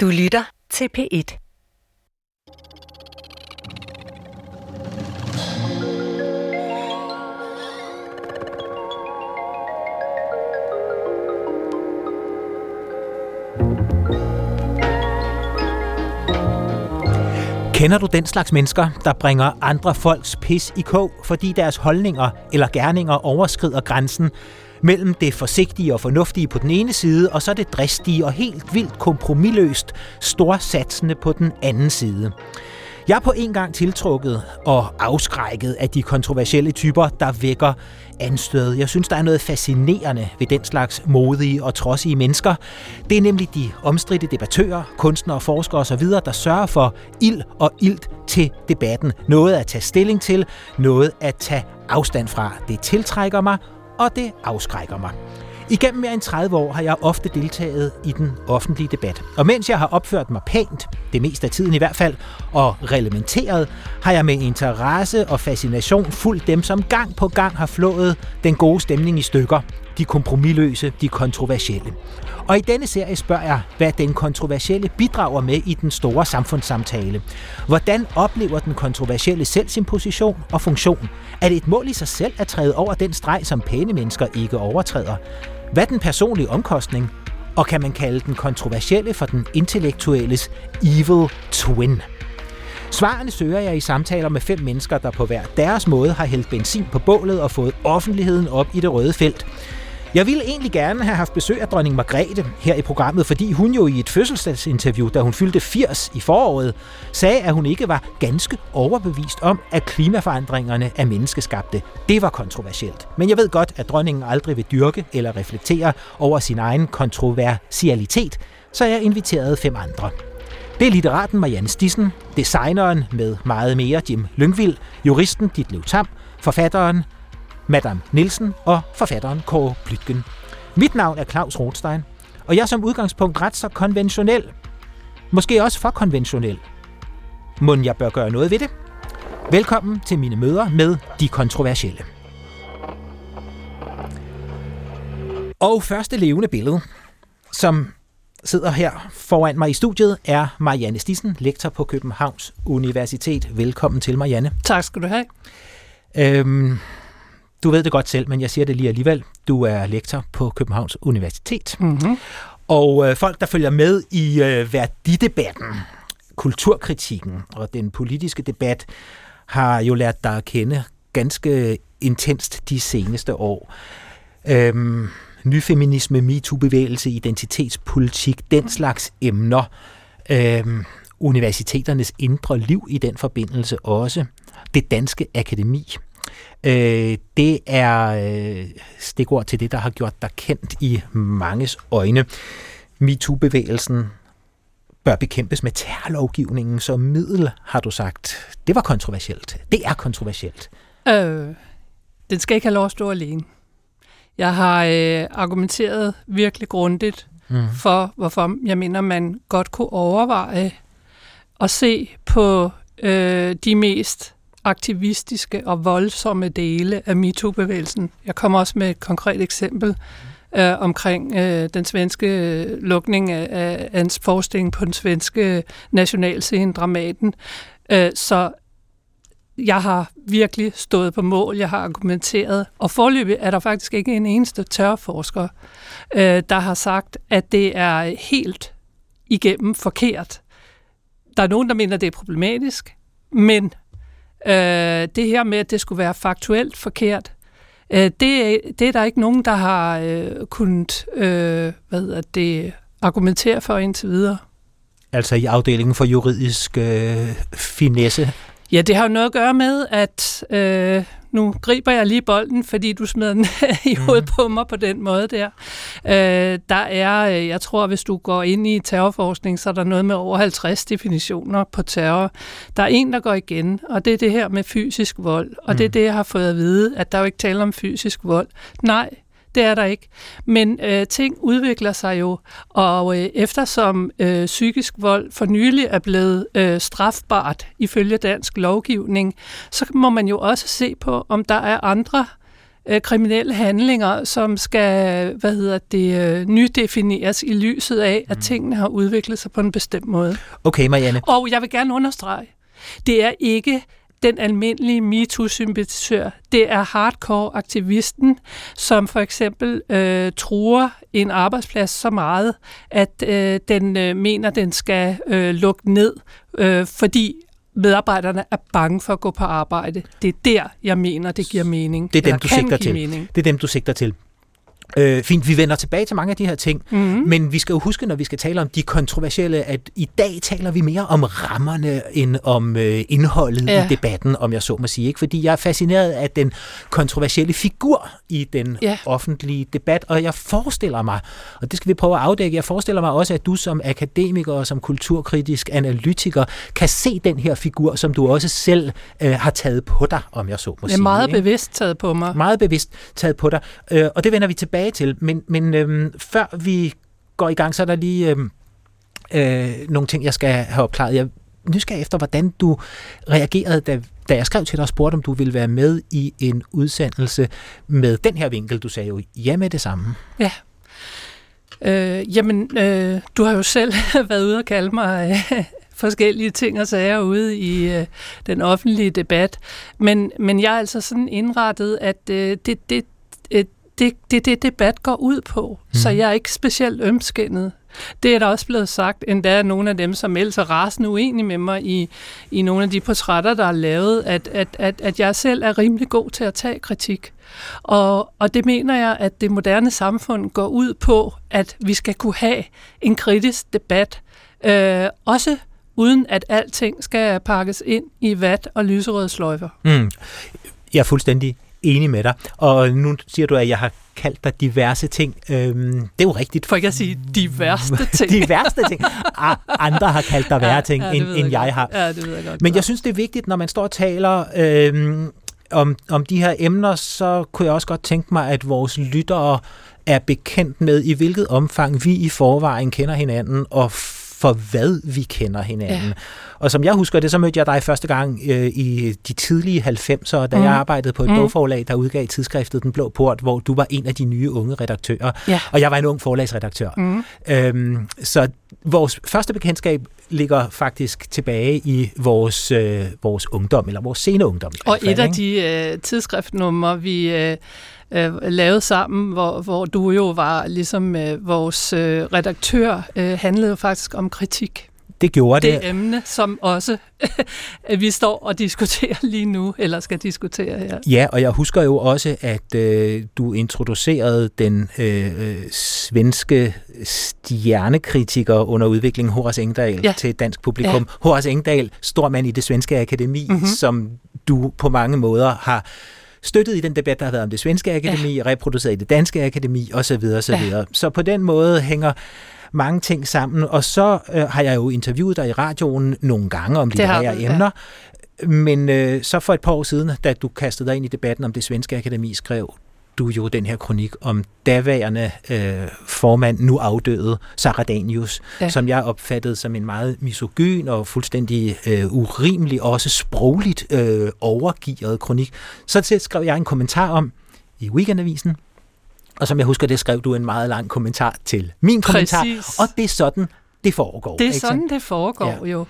Du lytter til P1. Kender du den slags mennesker, der bringer andre folks pis i kog, fordi deres holdninger eller gerninger overskrider grænsen mellem det forsigtige og fornuftige på den ene side, og så det dristige og helt vildt kompromilløst storsatsende på den anden side? Jeg er på en gang tiltrukket og afskrækket af de kontroversielle typer, der vækker anstød. Jeg synes, der er noget fascinerende ved den slags modige og trodsige mennesker. Det er nemlig de omstridte debattører, kunstnere, forskere osv., der sørger for ild og ilt til debatten. Noget at tage stilling til, noget at tage afstand fra. Det tiltrækker mig, og det afskrækker mig. Igennem mere end 30 år har jeg ofte deltaget i den offentlige debat. Og mens jeg har opført mig pænt, det meste af tiden i hvert fald, og reglementeret, har jeg med interesse og fascination fulgt dem, som gang på gang har flået den gode stemning i stykker. De kompromilløse, de kontroversielle. Og i denne serie spørger jeg, hvad den kontroversielle bidrager med i den store samfundssamtale. Hvordan oplever den kontroversielle selv sin position og funktion? Er det et mål i sig selv at træde over den streg, som pæne mennesker ikke overtræder? Hvad er den personlige omkostning? Og kan man kalde den kontroversielle for den intellektuelles evil twin? Svarene søger jeg i samtaler med fem mennesker, der på hver deres måde har hældt benzin på bålet og fået offentligheden op i det røde felt. Jeg ville egentlig gerne have haft besøg af dronning Margrethe her i programmet, fordi hun jo i et fødselsdagsinterview, da hun fyldte 80 i foråret, sagde, at hun ikke var ganske overbevist om, at klimaforandringerne er menneskeskabte. Det var kontroversielt. Men jeg ved godt, at dronningen aldrig vil dyrke eller reflektere over sin egen kontroversialitet, så jeg inviterede fem andre. Det er litteraten Marianne Stissen, designeren med meget mere Jim Lyngvild, juristen Ditlev Tam, forfatteren Madame Nielsen og forfatteren Kåre Blytgen. Mit navn er Claus Rothstein, og jeg er som udgangspunkt ret så konventionel. Måske også for konventionel. Må jeg bør gøre noget ved det? Velkommen til mine møder med de kontroversielle. Og første levende billede, som sidder her foran mig i studiet, er Marianne Stissen, lektor på Københavns Universitet. Velkommen til, Marianne. Tak skal du have. Øhm, du ved det godt selv, men jeg siger det lige alligevel. Du er lektor på Københavns Universitet. Mm-hmm. Og øh, folk, der følger med i øh, værdidebatten, kulturkritikken og den politiske debat, har jo lært dig at kende ganske intenst de seneste år. Øhm, nyfeminisme, MeToo-bevægelse, identitetspolitik, den slags emner. Øhm, universiteternes indre liv i den forbindelse også. Det danske akademi. Øh, det er øh, stikord til det, der har gjort dig kendt i manges øjne. MeToo-bevægelsen bør bekæmpes med terrorlovgivningen som middel, har du sagt. Det var kontroversielt. Det er kontroversielt. Øh, den skal ikke have lov at stå alene. Jeg har øh, argumenteret virkelig grundigt mm. for, hvorfor jeg mener, man godt kunne overveje at se på øh, de mest aktivistiske og voldsomme dele af MeToo-bevægelsen. Jeg kommer også med et konkret eksempel øh, omkring øh, den svenske øh, lukning af, af hans forestilling på den svenske nationalscene, Dramaten. Øh, så jeg har virkelig stået på mål, jeg har argumenteret, og forløbig er der faktisk ikke en eneste tørforsker, øh, der har sagt, at det er helt igennem forkert. Der er nogen, der mener, at det er problematisk, men Øh, det her med, at det skulle være faktuelt forkert, øh, det, det er der ikke nogen, der har øh, kunnet øh, hvad hedder det, argumentere for indtil videre. Altså i afdelingen for juridisk øh, finesse? Ja, det har jo noget at gøre med, at øh, nu griber jeg lige bolden, fordi du smed den i mhm. hovedet på mig på den måde der. Øh, der er, øh, jeg tror, hvis du går ind i terrorforskning, så er der noget med over 50 definitioner på terror. Der er en, der går igen, og det er det her med fysisk vold. Og mm. det er mhm. det, jeg har fået at vide, at der er jo ikke tale om fysisk vold. Nej, det er der ikke. Men øh, ting udvikler sig jo, og øh, eftersom øh, psykisk vold for nylig er blevet øh, strafbart ifølge dansk lovgivning, så må man jo også se på, om der er andre øh, kriminelle handlinger, som skal hvad hedder det, øh, nydefineres i lyset af, at mm. tingene har udviklet sig på en bestemt måde. Okay, Marianne. Og jeg vil gerne understrege, det er ikke den almindelige MeToo-sympatisør. Det er hardcore-aktivisten, som for eksempel øh, truer en arbejdsplads så meget, at øh, den øh, mener, den skal øh, lukke ned, øh, fordi medarbejderne er bange for at gå på arbejde. Det er der, jeg mener, det giver mening. Det er dem, du sigter til. Mening. Det er dem, du sigter til. Øh, fint, vi vender tilbage til mange af de her ting, mm-hmm. men vi skal jo huske, når vi skal tale om de kontroversielle, at i dag taler vi mere om rammerne end om øh, indholdet ja. i debatten, om jeg så må sige. Ikke? Fordi jeg er fascineret af den kontroversielle figur i den ja. offentlige debat, og jeg forestiller mig, og det skal vi prøve at afdække, jeg forestiller mig også, at du som akademiker og som kulturkritisk analytiker kan se den her figur, som du også selv øh, har taget på dig, om jeg så må sige. Det er meget ikke? bevidst taget på mig. Meget bevidst taget på dig, øh, og det vender vi tilbage tilbage til. Men, men øhm, før vi går i gang, så er der lige øhm, øh, nogle ting, jeg skal have opklaret. Jeg nysgerrig efter, hvordan du reagerede, da, da jeg skrev til dig og spurgte, om du ville være med i en udsendelse med den her vinkel. Du sagde jo ja med det samme. Ja. Øh, jamen, øh, du har jo selv været ude og kalde mig øh, forskellige ting og sager ude i øh, den offentlige debat. Men, men jeg er altså sådan indrettet, at øh, det, det, det, det, det debat går ud på, mm. så jeg er ikke specielt ømskindet. Det er der også blevet sagt, endda af nogle af dem, som ellers er rasende uenige med mig i, i nogle af de portrætter, der er lavet, at, at, at, at jeg selv er rimelig god til at tage kritik. Og, og det mener jeg, at det moderne samfund går ud på, at vi skal kunne have en kritisk debat, øh, også uden at alting skal pakkes ind i vat og lyserøde sløjfer. Mm. Jeg er fuldstændig enig med dig. Og nu siger du, at jeg har kaldt dig diverse ting. Øhm, det er jo rigtigt. For ikke at sige de værste ting. de værste ting. Ah, andre har kaldt dig værre ja, ting, ja, end, end jeg, jeg har. Ja, det ved jeg godt. Men jeg synes, det er vigtigt, når man står og taler øhm, om, om de her emner, så kunne jeg også godt tænke mig, at vores lyttere er bekendt med, i hvilket omfang vi i forvejen kender hinanden, og for hvad vi kender hinanden. Ja. Og som jeg husker det, så mødte jeg dig første gang øh, i de tidlige 90'ere, da mm. jeg arbejdede på et mm. bogforlag, der udgav tidsskriftet Den Blå Port, hvor du var en af de nye unge redaktører, ja. og jeg var en ung forlagsredaktør. Mm. Øhm, så vores første bekendtskab ligger faktisk tilbage i vores, øh, vores ungdom, eller vores sene ungdom. Og fald, et af de øh, tidsskriftnumre, vi... Øh, øh, lavet sammen, hvor, hvor du jo var ligesom øh, vores øh, redaktør, øh, handlede jo faktisk om kritik. Det gjorde det. Det emne, som også vi står og diskuterer lige nu, eller skal diskutere her. Ja, og jeg husker jo også, at øh, du introducerede den øh, øh svenske stjernekritiker under udviklingen, Horace Engdahl, ja. til et dansk publikum. Ja. Horace Engdahl, stor mand i det svenske akademi, mm-hmm. som du på mange måder har støttet i den debat, der har været om det svenske akademi, ja. reproduceret i det danske akademi osv. osv. Ja. Så på den måde hænger mange ting sammen. Og så øh, har jeg jo interviewet dig i radioen nogle gange om litterære emner. Ja. Men øh, så for et par år siden, da du kastede dig ind i debatten om det svenske akademi, skrev du jo den her kronik om daværende øh, formand, nu afdøde, Sarah Danius, ja. som jeg opfattede som en meget misogyn og fuldstændig øh, urimelig, også sprogligt øh, overgivet kronik. Så skrev jeg en kommentar om i Weekendavisen, og som jeg husker, det skrev du en meget lang kommentar til min kommentar, Præcis. og det er sådan, det foregår. Det er ikke sådan, det foregår ja. jo.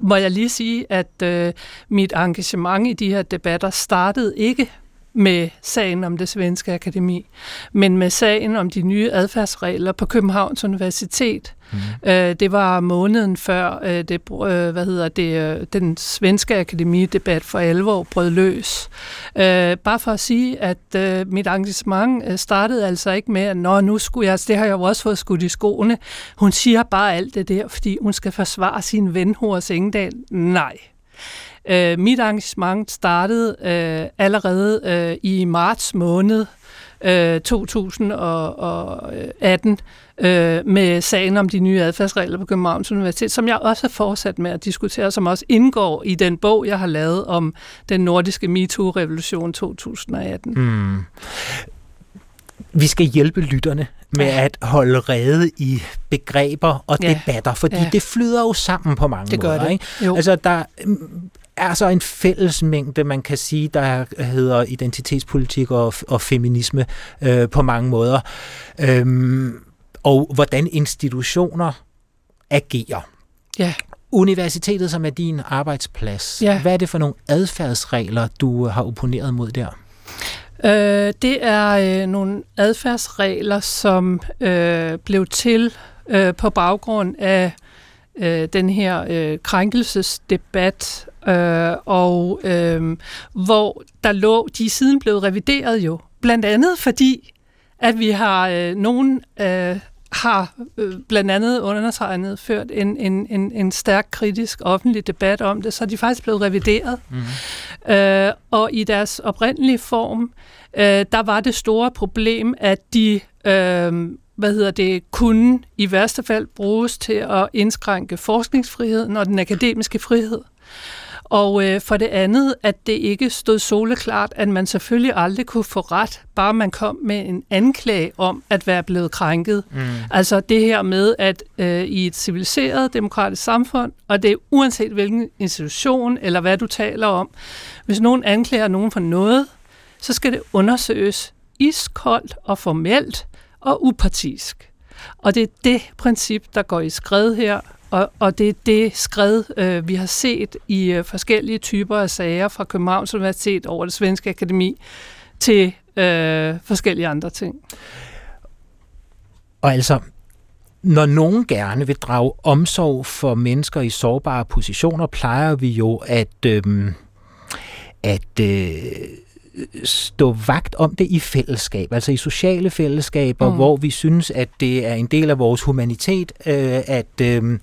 Må jeg lige sige, at øh, mit engagement i de her debatter startede ikke med sagen om det svenske akademi, men med sagen om de nye adfærdsregler på Københavns Universitet. Mm. Øh, det var måneden før øh, det, øh, hvad hedder det, øh, den svenske akademidebat for alvor brød løs. Øh, bare for at sige, at øh, mit engagement øh, startede altså ikke med, at Nå, nu skulle jeg, det har jeg jo også fået skudt i skoene. Hun siger bare alt det der, fordi hun skal forsvare sin ven Horace Engdahl. Nej. Øh, mit arrangement startede øh, allerede øh, i marts måned øh, 2018 øh, med sagen om de nye adfærdsregler på Københavns Universitet, som jeg også har fortsat med at diskutere, som også indgår i den bog, jeg har lavet om den nordiske MeToo-revolution 2018. Mm. Vi skal hjælpe lytterne med ja. at holde rede i begreber og ja. debatter, fordi ja. det flyder jo sammen på mange det måder. Gør det. Ikke? Jo. Altså, der er så en fællesmængde, man kan sige, der hedder identitetspolitik og, og feminisme øh, på mange måder. Øhm, og hvordan institutioner agerer. Ja. Universitetet, som er din arbejdsplads, Ja. hvad er det for nogle adfærdsregler, du har opponeret mod der? Øh, det er øh, nogle adfærdsregler, som øh, blev til øh, på baggrund af øh, den her øh, krænkelsesdebat, øh, og øh, hvor der lå, de er siden blevet revideret jo, blandt andet fordi, at vi har øh, nogen øh, har øh, blandt andet undertegnet ført en, en, en, en stærk kritisk offentlig debat om det, så er de faktisk blevet revideret. Mm. Øh, og i deres oprindelige form, øh, der var det store problem, at de øh, hvad hedder det, kunne i værste fald bruges til at indskrænke forskningsfriheden og den akademiske frihed. Og øh, for det andet, at det ikke stod soleklart, at man selvfølgelig aldrig kunne få ret, bare man kom med en anklage om at være blevet krænket. Mm. Altså det her med, at øh, i et civiliseret demokratisk samfund, og det er uanset hvilken institution eller hvad du taler om, hvis nogen anklager nogen for noget, så skal det undersøges iskoldt og formelt og upartisk. Og det er det princip, der går i skred her, og, og det er det skred, øh, vi har set i øh, forskellige typer af sager fra Københavns Universitet over det svenske akademi til øh, forskellige andre ting. Og altså, når nogen gerne vil drage omsorg for mennesker i sårbare positioner, plejer vi jo at, øh, at øh, stå vagt om det i fællesskab, altså i sociale fællesskaber, mm. hvor vi synes, at det er en del af vores humanitet, øh, at, øh,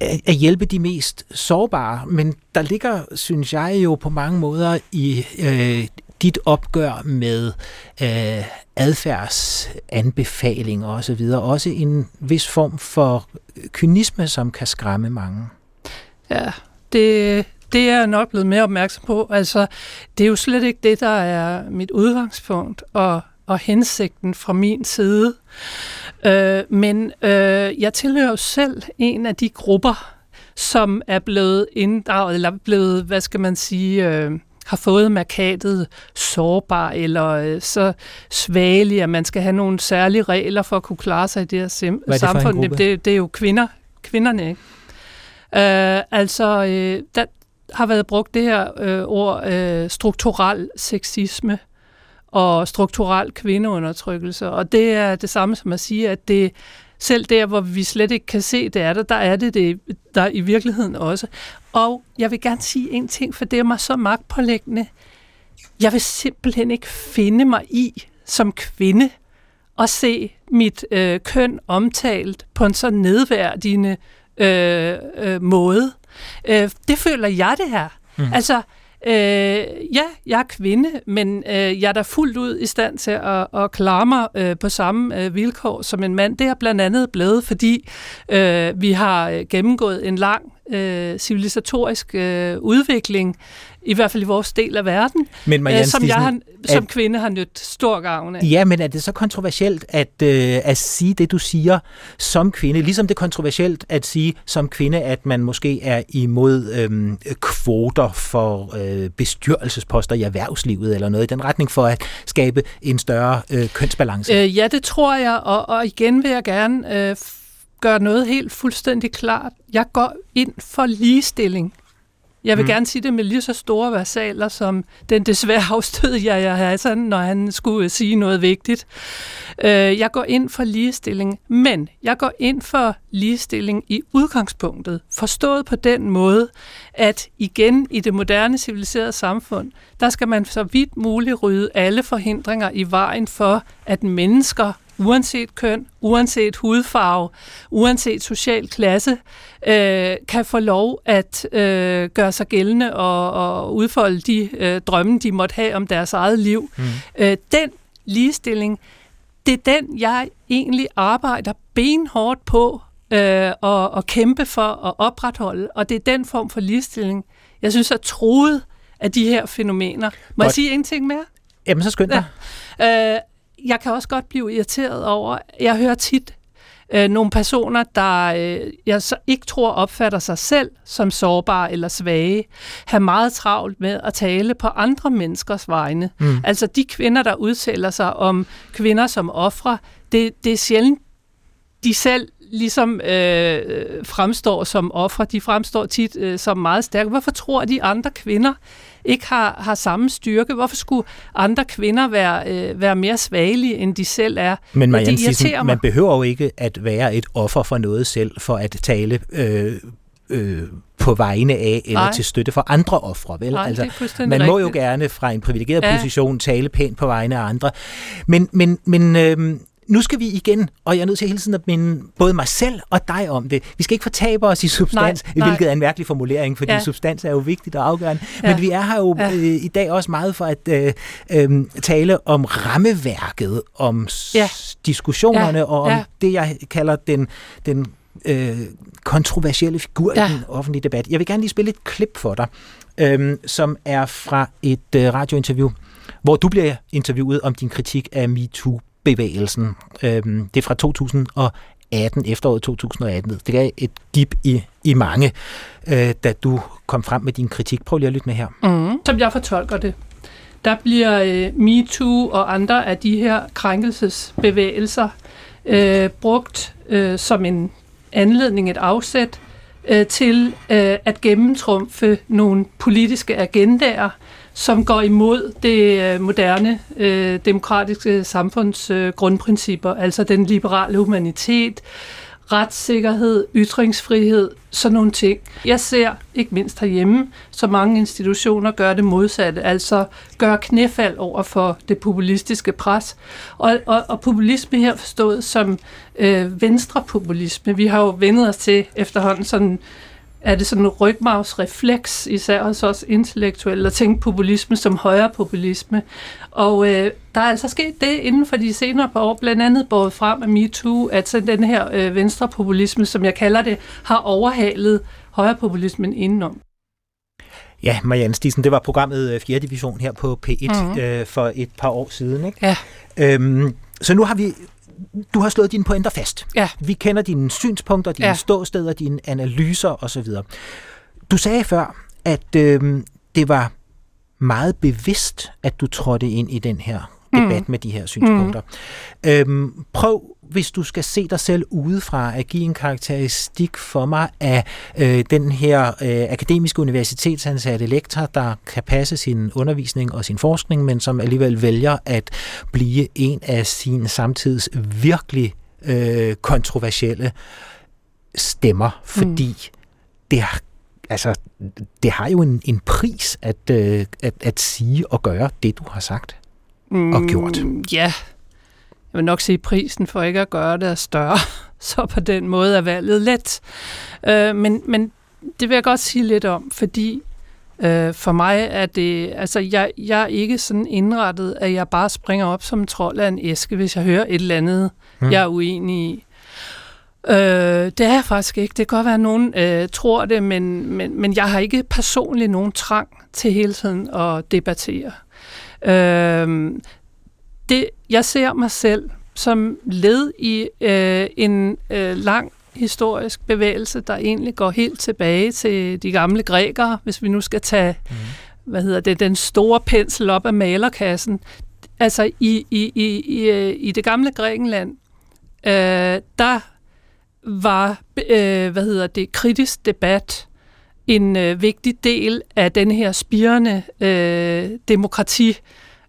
at hjælpe de mest sårbare. Men der ligger, synes jeg jo på mange måder i øh, dit opgør med øh, adfærdsanbefalinger osv., også en vis form for kynisme, som kan skræmme mange. Ja, det, det er jeg nok blevet mere opmærksom på. Altså, det er jo slet ikke det, der er mit udgangspunkt og, og hensigten fra min side. Øh, men øh, jeg tilhører jo selv en af de grupper, som er blevet inddraget, eller blevet, hvad skal man sige, øh, har fået markatet sårbar eller øh, så svagelig, at man skal have nogle særlige regler for at kunne klare sig i det her sim- det samfund. gruppe? Det, det er jo kvinder, kvinderne, ikke? Øh, altså, øh, der har været brugt det her øh, ord øh, strukturel sexisme og strukturel kvindeundertrykkelse, og det er det samme som at sige, at det selv der, hvor vi slet ikke kan se, det er der, der er det, det der i virkeligheden også. Og jeg vil gerne sige en ting, for det er mig så magtpålæggende. Jeg vil simpelthen ikke finde mig i som kvinde at se mit øh, køn omtalt på en så nedværdigende øh, øh, måde. Øh, det føler jeg det her. Mm. Altså, øh, ja, jeg er kvinde, men øh, jeg er da fuldt ud i stand til at, at klare mig øh, på samme øh, vilkår som en mand. Det er blandt andet blevet, fordi øh, vi har øh, gennemgået en lang øh, civilisatorisk øh, udvikling, i hvert fald i vores del af verden, Men Marianne øh, som jeg har, som at- kvinde har nyt stor gavn af. Ja, men er det så kontroversielt at, øh, at sige det, du siger som kvinde? Ligesom det er kontroversielt at sige som kvinde, at man måske er imod øh, kvoter for øh, bestyrelsesposter i erhvervslivet eller noget i den retning for at skabe en større øh, kønsbalance. Øh, ja, det tror jeg, og, og igen vil jeg gerne øh, gøre noget helt fuldstændig klart. Jeg går ind for ligestilling. Jeg vil mm. gerne sige det med lige så store versaler, som den desværre afstød jeg Hassan, når han skulle sige noget vigtigt. Øh, jeg går ind for ligestilling, men jeg går ind for ligestilling i udgangspunktet. Forstået på den måde, at igen i det moderne civiliserede samfund, der skal man så vidt muligt rydde alle forhindringer i vejen for, at mennesker uanset køn, uanset hudfarve, uanset social klasse, øh, kan få lov at øh, gøre sig gældende og, og udfolde de øh, drømme, de måtte have om deres eget liv. Mm. Øh, den ligestilling, det er den, jeg egentlig arbejder benhårdt på øh, og, og kæmpe for at opretholde, og det er den form for ligestilling, jeg synes er troet af de her fænomener. Må jeg Godt. sige en ting mere? Jamen, så skynd dig. Øh, jeg kan også godt blive irriteret over, jeg hører tit, øh, nogle personer, der øh, jeg så ikke tror opfatter sig selv som sårbare eller svage, have meget travlt med at tale på andre menneskers vegne. Mm. Altså de kvinder, der udtaler sig om kvinder som ofre, det, det er sjældent, de selv ligesom øh, fremstår som ofre. De fremstår tit øh, som meget stærke. Hvorfor tror de andre kvinder ikke har, har samme styrke? Hvorfor skulle andre kvinder være, øh, være mere svagelige, end de selv er? Men Marianne Thyssen, man behøver jo ikke at være et offer for noget selv, for at tale øh, øh, på vegne af eller Nej. til støtte for andre ofre. Vel? Nej, altså, man må rigtigt. jo gerne fra en privilegeret ja. position tale pænt på vegne af andre. Men, men, men øh, nu skal vi igen, og jeg er nødt til hele tiden at minde både mig selv og dig om det. Vi skal ikke fortabe os i substans, nej, nej. hvilket er en mærkelig formulering, fordi ja. substans er jo vigtigt og afgørende. Ja. Men vi er her jo ja. øh, i dag også meget for at øh, øh, tale om rammeværket, om ja. diskussionerne ja. og om ja. det, jeg kalder den, den øh, kontroversielle figur ja. i den offentlige debat. Jeg vil gerne lige spille et klip for dig, øh, som er fra et øh, radiointerview, hvor du bliver interviewet om din kritik af MeToo bevægelsen. Øhm, det er fra 2018, efteråret 2018. Det gav et gip i, i mange, øh, da du kom frem med din kritik. Prøv lige at lytte med her. Mm. Som jeg fortolker det, der bliver øh, MeToo og andre af de her krænkelsesbevægelser øh, brugt øh, som en anledning, et afsæt øh, til øh, at gennemtrumfe nogle politiske agendaer, som går imod det øh, moderne øh, demokratiske samfunds øh, grundprincipper, altså den liberale humanitet, retssikkerhed, ytringsfrihed, sådan nogle ting. Jeg ser, ikke mindst herhjemme, så mange institutioner gør det modsatte, altså gør knæfald over for det populistiske pres. Og, og, og populisme her forstået som øh, venstrepopulisme. Vi har jo vendet os til efterhånden sådan er det sådan en rygmavsrefleks, især hos os intellektuelle, at tænke populisme som højere populisme. Og øh, der er altså sket det inden for de senere par år, blandt andet båret frem af MeToo, at så den her øh, venstrepopulisme, som jeg kalder det, har overhalet højrepopulismen indenom. Ja, Marianne Stisen, det var programmet 4. Øh, division her på P1 mm-hmm. øh, for et par år siden. Ikke? Ja. Øhm, så nu har vi du har slået dine pointer fast. Ja. Vi kender dine synspunkter, dine ja. ståsteder, dine analyser osv. Du sagde før, at øh, det var meget bevidst, at du trådte ind i den her debat mm. med de her synspunkter. Mm. Øhm, prøv, hvis du skal se dig selv udefra, at give en karakteristik for mig af øh, den her øh, akademiske universitetsansatte lektor, der kan passe sin undervisning og sin forskning, men som alligevel vælger at blive en af sin samtids virkelig øh, kontroversielle stemmer, fordi mm. det har altså, det har jo en, en pris at, øh, at, at sige og gøre det, du har sagt og mm, gjort. Ja, jeg vil nok sige, prisen for ikke at gøre det er større, så på den måde er valget let. Øh, men, men det vil jeg godt sige lidt om, fordi øh, for mig er det, altså jeg, jeg er ikke sådan indrettet, at jeg bare springer op som en trold af en æske, hvis jeg hører et eller andet, hmm. jeg er uenig i. Øh, det er jeg faktisk ikke. Det kan godt være, at nogen øh, tror det, men, men, men jeg har ikke personligt nogen trang til hele tiden at debattere. Øh, det, jeg ser mig selv som led i øh, en øh, lang historisk bevægelse, der egentlig går helt tilbage til de gamle grækere, hvis vi nu skal tage mm. hvad hedder det, den store pensel op af malerkassen. Altså i, i, i, i, øh, i det gamle Grækenland, øh, der var øh, hvad hedder det, kritisk debat en øh, vigtig del af den her spirende øh, demokrati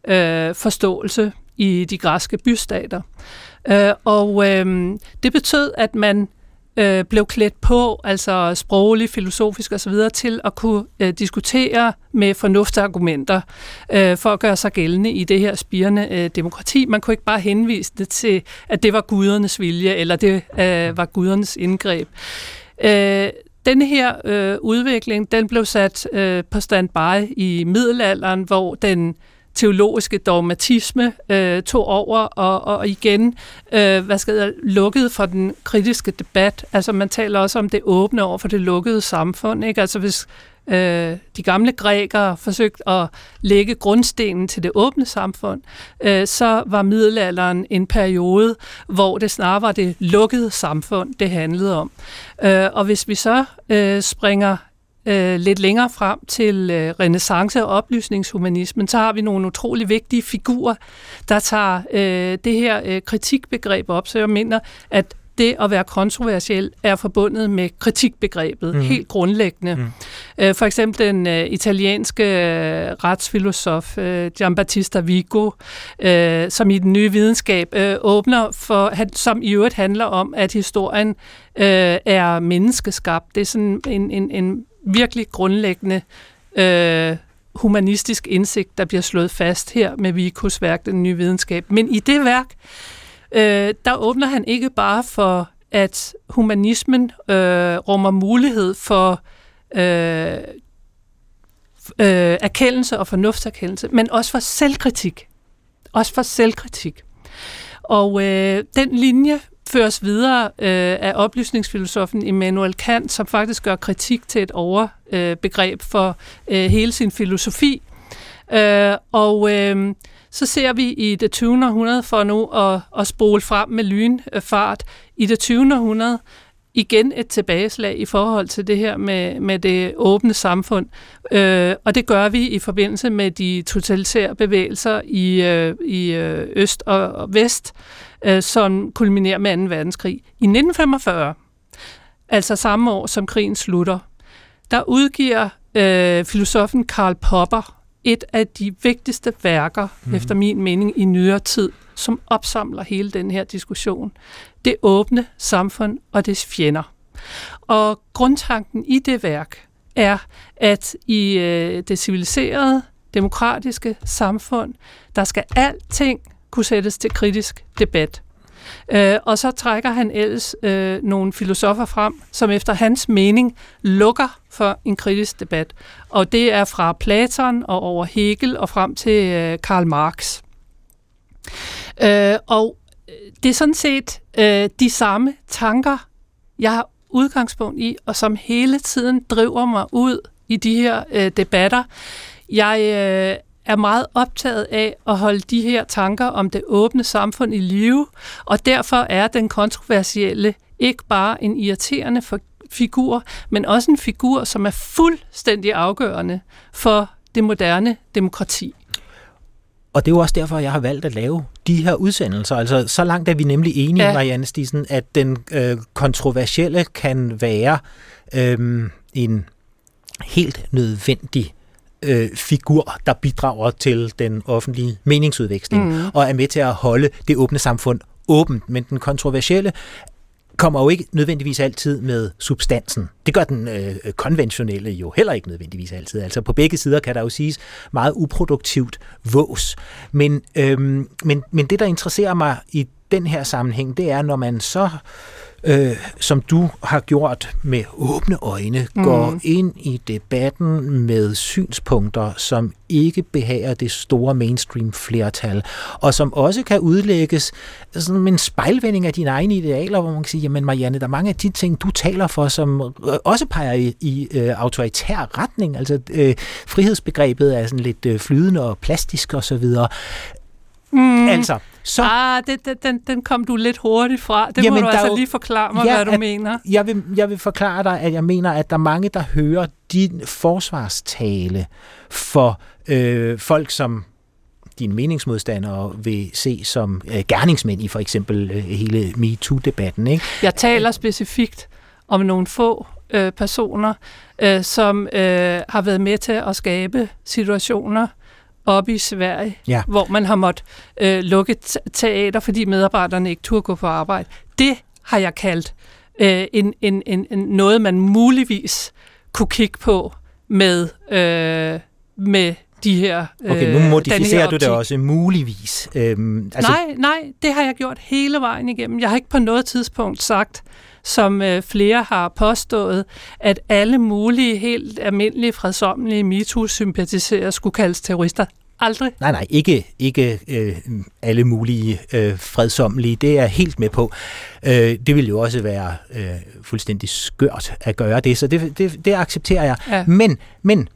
øh, forståelse i de græske bystater. Øh, og øh, det betød, at man øh, blev klædt på, altså sproglig, filosofisk osv., til at kunne øh, diskutere med fornuftsargumenter øh, for at gøre sig gældende i det her spirende øh, demokrati. Man kunne ikke bare henvise det til, at det var gudernes vilje, eller det øh, var gudernes indgreb. Øh, denne her øh, udvikling, den blev sat øh, på standby i middelalderen, hvor den teologiske dogmatisme øh, tog over og, og igen øh, hvad skal jeg, lukkede for den kritiske debat. Altså man taler også om det åbne over for det lukkede samfund. Ikke? Altså hvis øh, de gamle grækere forsøgt at lægge grundstenen til det åbne samfund, øh, så var middelalderen en periode, hvor det snarere var det lukkede samfund, det handlede om. Øh, og hvis vi så øh, springer øh, lidt længere frem til øh, renaissance og oplysningshumanismen, så har vi nogle utrolig vigtige figurer, der tager øh, det her øh, kritikbegreb op. Så jeg mener, at det at være kontroversiel er forbundet med kritikbegrebet, mm. helt grundlæggende. Mm. Øh, for eksempel den uh, italienske uh, retsfilosof uh, Giambattista Vigo, uh, som i den nye videnskab uh, åbner for, som i øvrigt handler om, at historien uh, er menneskeskabt. Det er sådan en, en, en virkelig grundlæggende øh, humanistisk indsigt, der bliver slået fast her med Vikos værk, Den nye videnskab. Men i det værk, øh, der åbner han ikke bare for, at humanismen øh, rummer mulighed for øh, øh, erkendelse og fornuftserkendelse, men også for selvkritik. Også for selvkritik. Og øh, den linje føres videre øh, af oplysningsfilosofen Immanuel Kant, som faktisk gør kritik til et overbegreb øh, for øh, hele sin filosofi. Øh, og øh, så ser vi i det 20. århundrede, for nu at, at spole frem med lynfart, i det 20. århundrede igen et tilbageslag i forhold til det her med, med det åbne samfund. Øh, og det gør vi i forbindelse med de totalitære bevægelser i, øh, i øh, øst og, og vest, øh, som kulminerer med 2. verdenskrig. I 1945, altså samme år som krigen slutter, der udgiver øh, filosofen Karl Popper et af de vigtigste værker, mm. efter min mening, i nyere tid, som opsamler hele den her diskussion. Det åbne samfund og dets fjender. Og grundtanken i det værk er, at i øh, det civiliserede, demokratiske samfund, der skal alting kunne sættes til kritisk debat. Øh, og så trækker han ellers øh, nogle filosofer frem, som efter hans mening lukker for en kritisk debat. Og det er fra Platon og over Hegel og frem til øh, Karl Marx. Øh, og øh, det er sådan set øh, de samme tanker, jeg har udgangspunkt i, og som hele tiden driver mig ud i de her øh, debatter. Jeg øh, er meget optaget af at holde de her tanker om det åbne samfund i live, og derfor er den kontroversielle ikke bare en irriterende figur, men også en figur, som er fuldstændig afgørende for det moderne demokrati. Og det er jo også derfor, jeg har valgt at lave de her udsendelser. Altså, så langt er vi nemlig enige, ja. Marianne Stisen, at den øh, kontroversielle kan være øh, en helt nødvendig øh, figur, der bidrager til den offentlige meningsudveksling, mm. og er med til at holde det åbne samfund åbent. Men den kontroversielle kommer jo ikke nødvendigvis altid med substansen. Det gør den øh, konventionelle jo heller ikke nødvendigvis altid. Altså på begge sider kan der jo siges meget uproduktivt vås. Men, øhm, men, men det, der interesserer mig i den her sammenhæng, det er, når man så øh, øh, som du har gjort med åbne øjne, mm. går ind i debatten med synspunkter, som ikke behager det store mainstream flertal, og som også kan udlægges som en spejlvending af dine egne idealer, hvor man kan sige, jamen Marianne, der er mange af de ting, du taler for, som øh, også peger i, i øh, autoritær retning, altså øh, frihedsbegrebet er sådan lidt øh, flydende og plastisk og så videre. Mm. Altså, så... Ah, det, det, den, den kom du lidt hurtigt fra. Det Jamen, må du altså jo, lige forklare mig, ja, hvad du at, mener. Jeg vil, jeg vil forklare dig, at jeg mener, at der er mange, der hører din forsvarstale for øh, folk, som dine meningsmodstandere vil se som øh, gerningsmænd i for eksempel øh, hele MeToo-debatten. Ikke? Jeg taler specifikt om nogle få øh, personer, øh, som øh, har været med til at skabe situationer, oppe i Sverige, ja. hvor man har måttet øh, lukke teater, fordi medarbejderne ikke turde gå på arbejde. Det har jeg kaldt øh, en, en, en, en, noget, man muligvis kunne kigge på med, øh, med de her øh, Okay, nu modificerer du det også muligvis. Øhm, altså... Nej, nej, det har jeg gjort hele vejen igennem. Jeg har ikke på noget tidspunkt sagt, som øh, flere har påstået, at alle mulige helt almindelige fredsommelige MeToo-sympatisører skulle kaldes terrorister. Aldrig. Nej, nej, ikke, ikke øh, alle mulige øh, fredsommelige. Det er jeg helt med på. Øh, det vil jo også være øh, fuldstændig skørt at gøre det, så det, det, det accepterer jeg. Ja. Men, men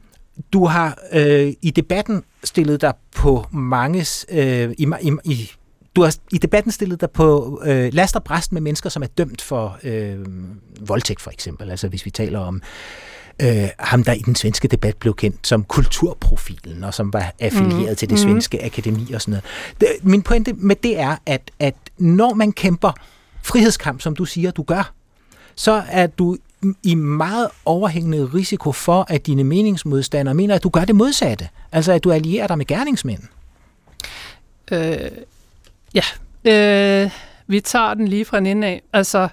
du har øh, i debatten stillet dig på manges... Øh, i, i, i, du har i debatten stillet dig på øh, last og bræst med mennesker, som er dømt for øh, voldtægt, for eksempel. Altså hvis vi taler om øh, ham, der i den svenske debat blev kendt som kulturprofilen, og som var affilieret mm. til det svenske mm. akademi og sådan noget. Det, min pointe med det er, at, at når man kæmper frihedskamp, som du siger, du gør, så er du i meget overhængende risiko for, at dine meningsmodstandere mener, at du gør det modsatte. Altså, at du allierer dig med gerningsmænd. Øh, ja, øh, vi tager den lige fra en ende af. Altså,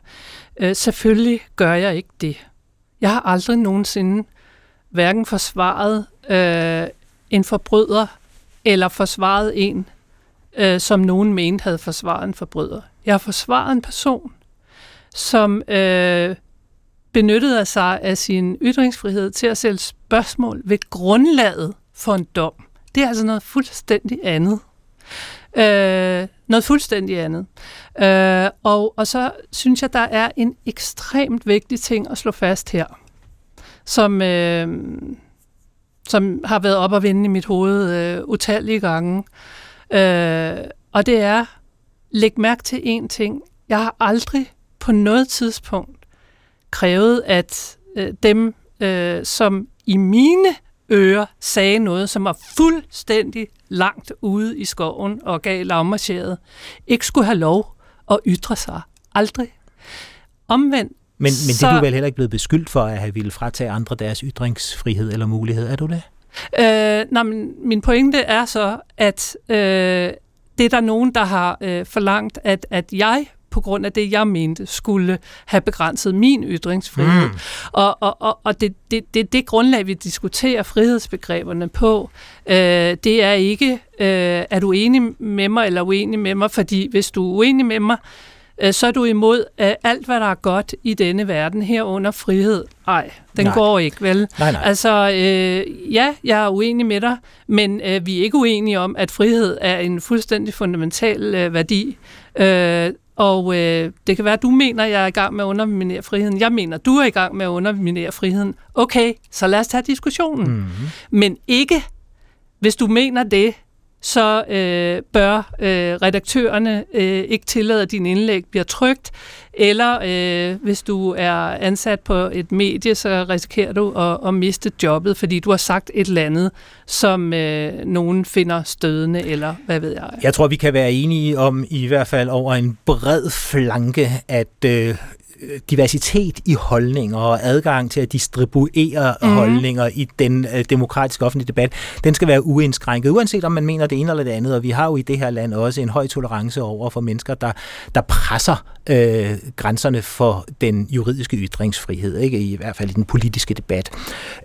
øh, selvfølgelig gør jeg ikke det. Jeg har aldrig nogensinde hverken forsvaret øh, en forbryder eller forsvaret en, øh, som nogen mente havde forsvaret en forbryder. Jeg har forsvaret en person, som øh, benyttede sig af sin ytringsfrihed til at sælge spørgsmål ved grundlaget for en dom. Det er altså noget fuldstændig andet. Øh, noget fuldstændig andet. Øh, og, og så synes jeg, der er en ekstremt vigtig ting at slå fast her, som, øh, som har været op og vende i mit hoved øh, utallige gange. Øh, og det er, læg mærke til én ting. Jeg har aldrig på noget tidspunkt krævet, at øh, dem, øh, som i mine ører sagde noget, som var fuldstændig langt ude i skoven og gav lavmarcheret, ikke skulle have lov at ytre sig. Aldrig. Omvendt. Men, men så, det er du vel heller ikke blevet beskyldt for, at have ville fratage andre deres ytringsfrihed eller mulighed, er du det? Øh, nej, men min pointe er så, at øh, det er der nogen, der har øh, forlangt, at, at jeg på grund af det, jeg mente, skulle have begrænset min ytringsfrihed. Mm. Og, og, og, og det, det, det, det grundlag, vi diskuterer frihedsbegreberne på, øh, det er ikke, øh, er du enig med mig eller uenig med mig, fordi hvis du er uenig med mig, øh, så er du imod øh, alt, hvad der er godt i denne verden, herunder frihed. Nej, den nej. går ikke, vel? Nej, nej. Altså, øh, ja, jeg er uenig med dig, men øh, vi er ikke uenige om, at frihed er en fuldstændig fundamental øh, værdi. Øh, og øh, det kan være, at du mener, at jeg er i gang med at underminere friheden. Jeg mener, at du er i gang med at underminere friheden. Okay, så lad os tage diskussionen. Mm-hmm. Men ikke, hvis du mener det, så øh, bør øh, redaktørerne øh, ikke tillade, at din indlæg bliver trygt, eller øh, hvis du er ansat på et medie, så risikerer du at, at miste jobbet, fordi du har sagt et eller andet, som øh, nogen finder stødende, eller hvad ved jeg. Jeg tror, vi kan være enige om, i hvert fald over en bred flanke, at øh, diversitet i holdninger og adgang til at distribuere mm. holdninger i den øh, demokratiske offentlige debat, den skal være uindskrænket, uanset om man mener det ene eller det andet. Og vi har jo i det her land også en høj tolerance over for mennesker, der, der presser øh, grænserne for den juridiske ytringsfrihed, ikke i hvert fald i den politiske debat.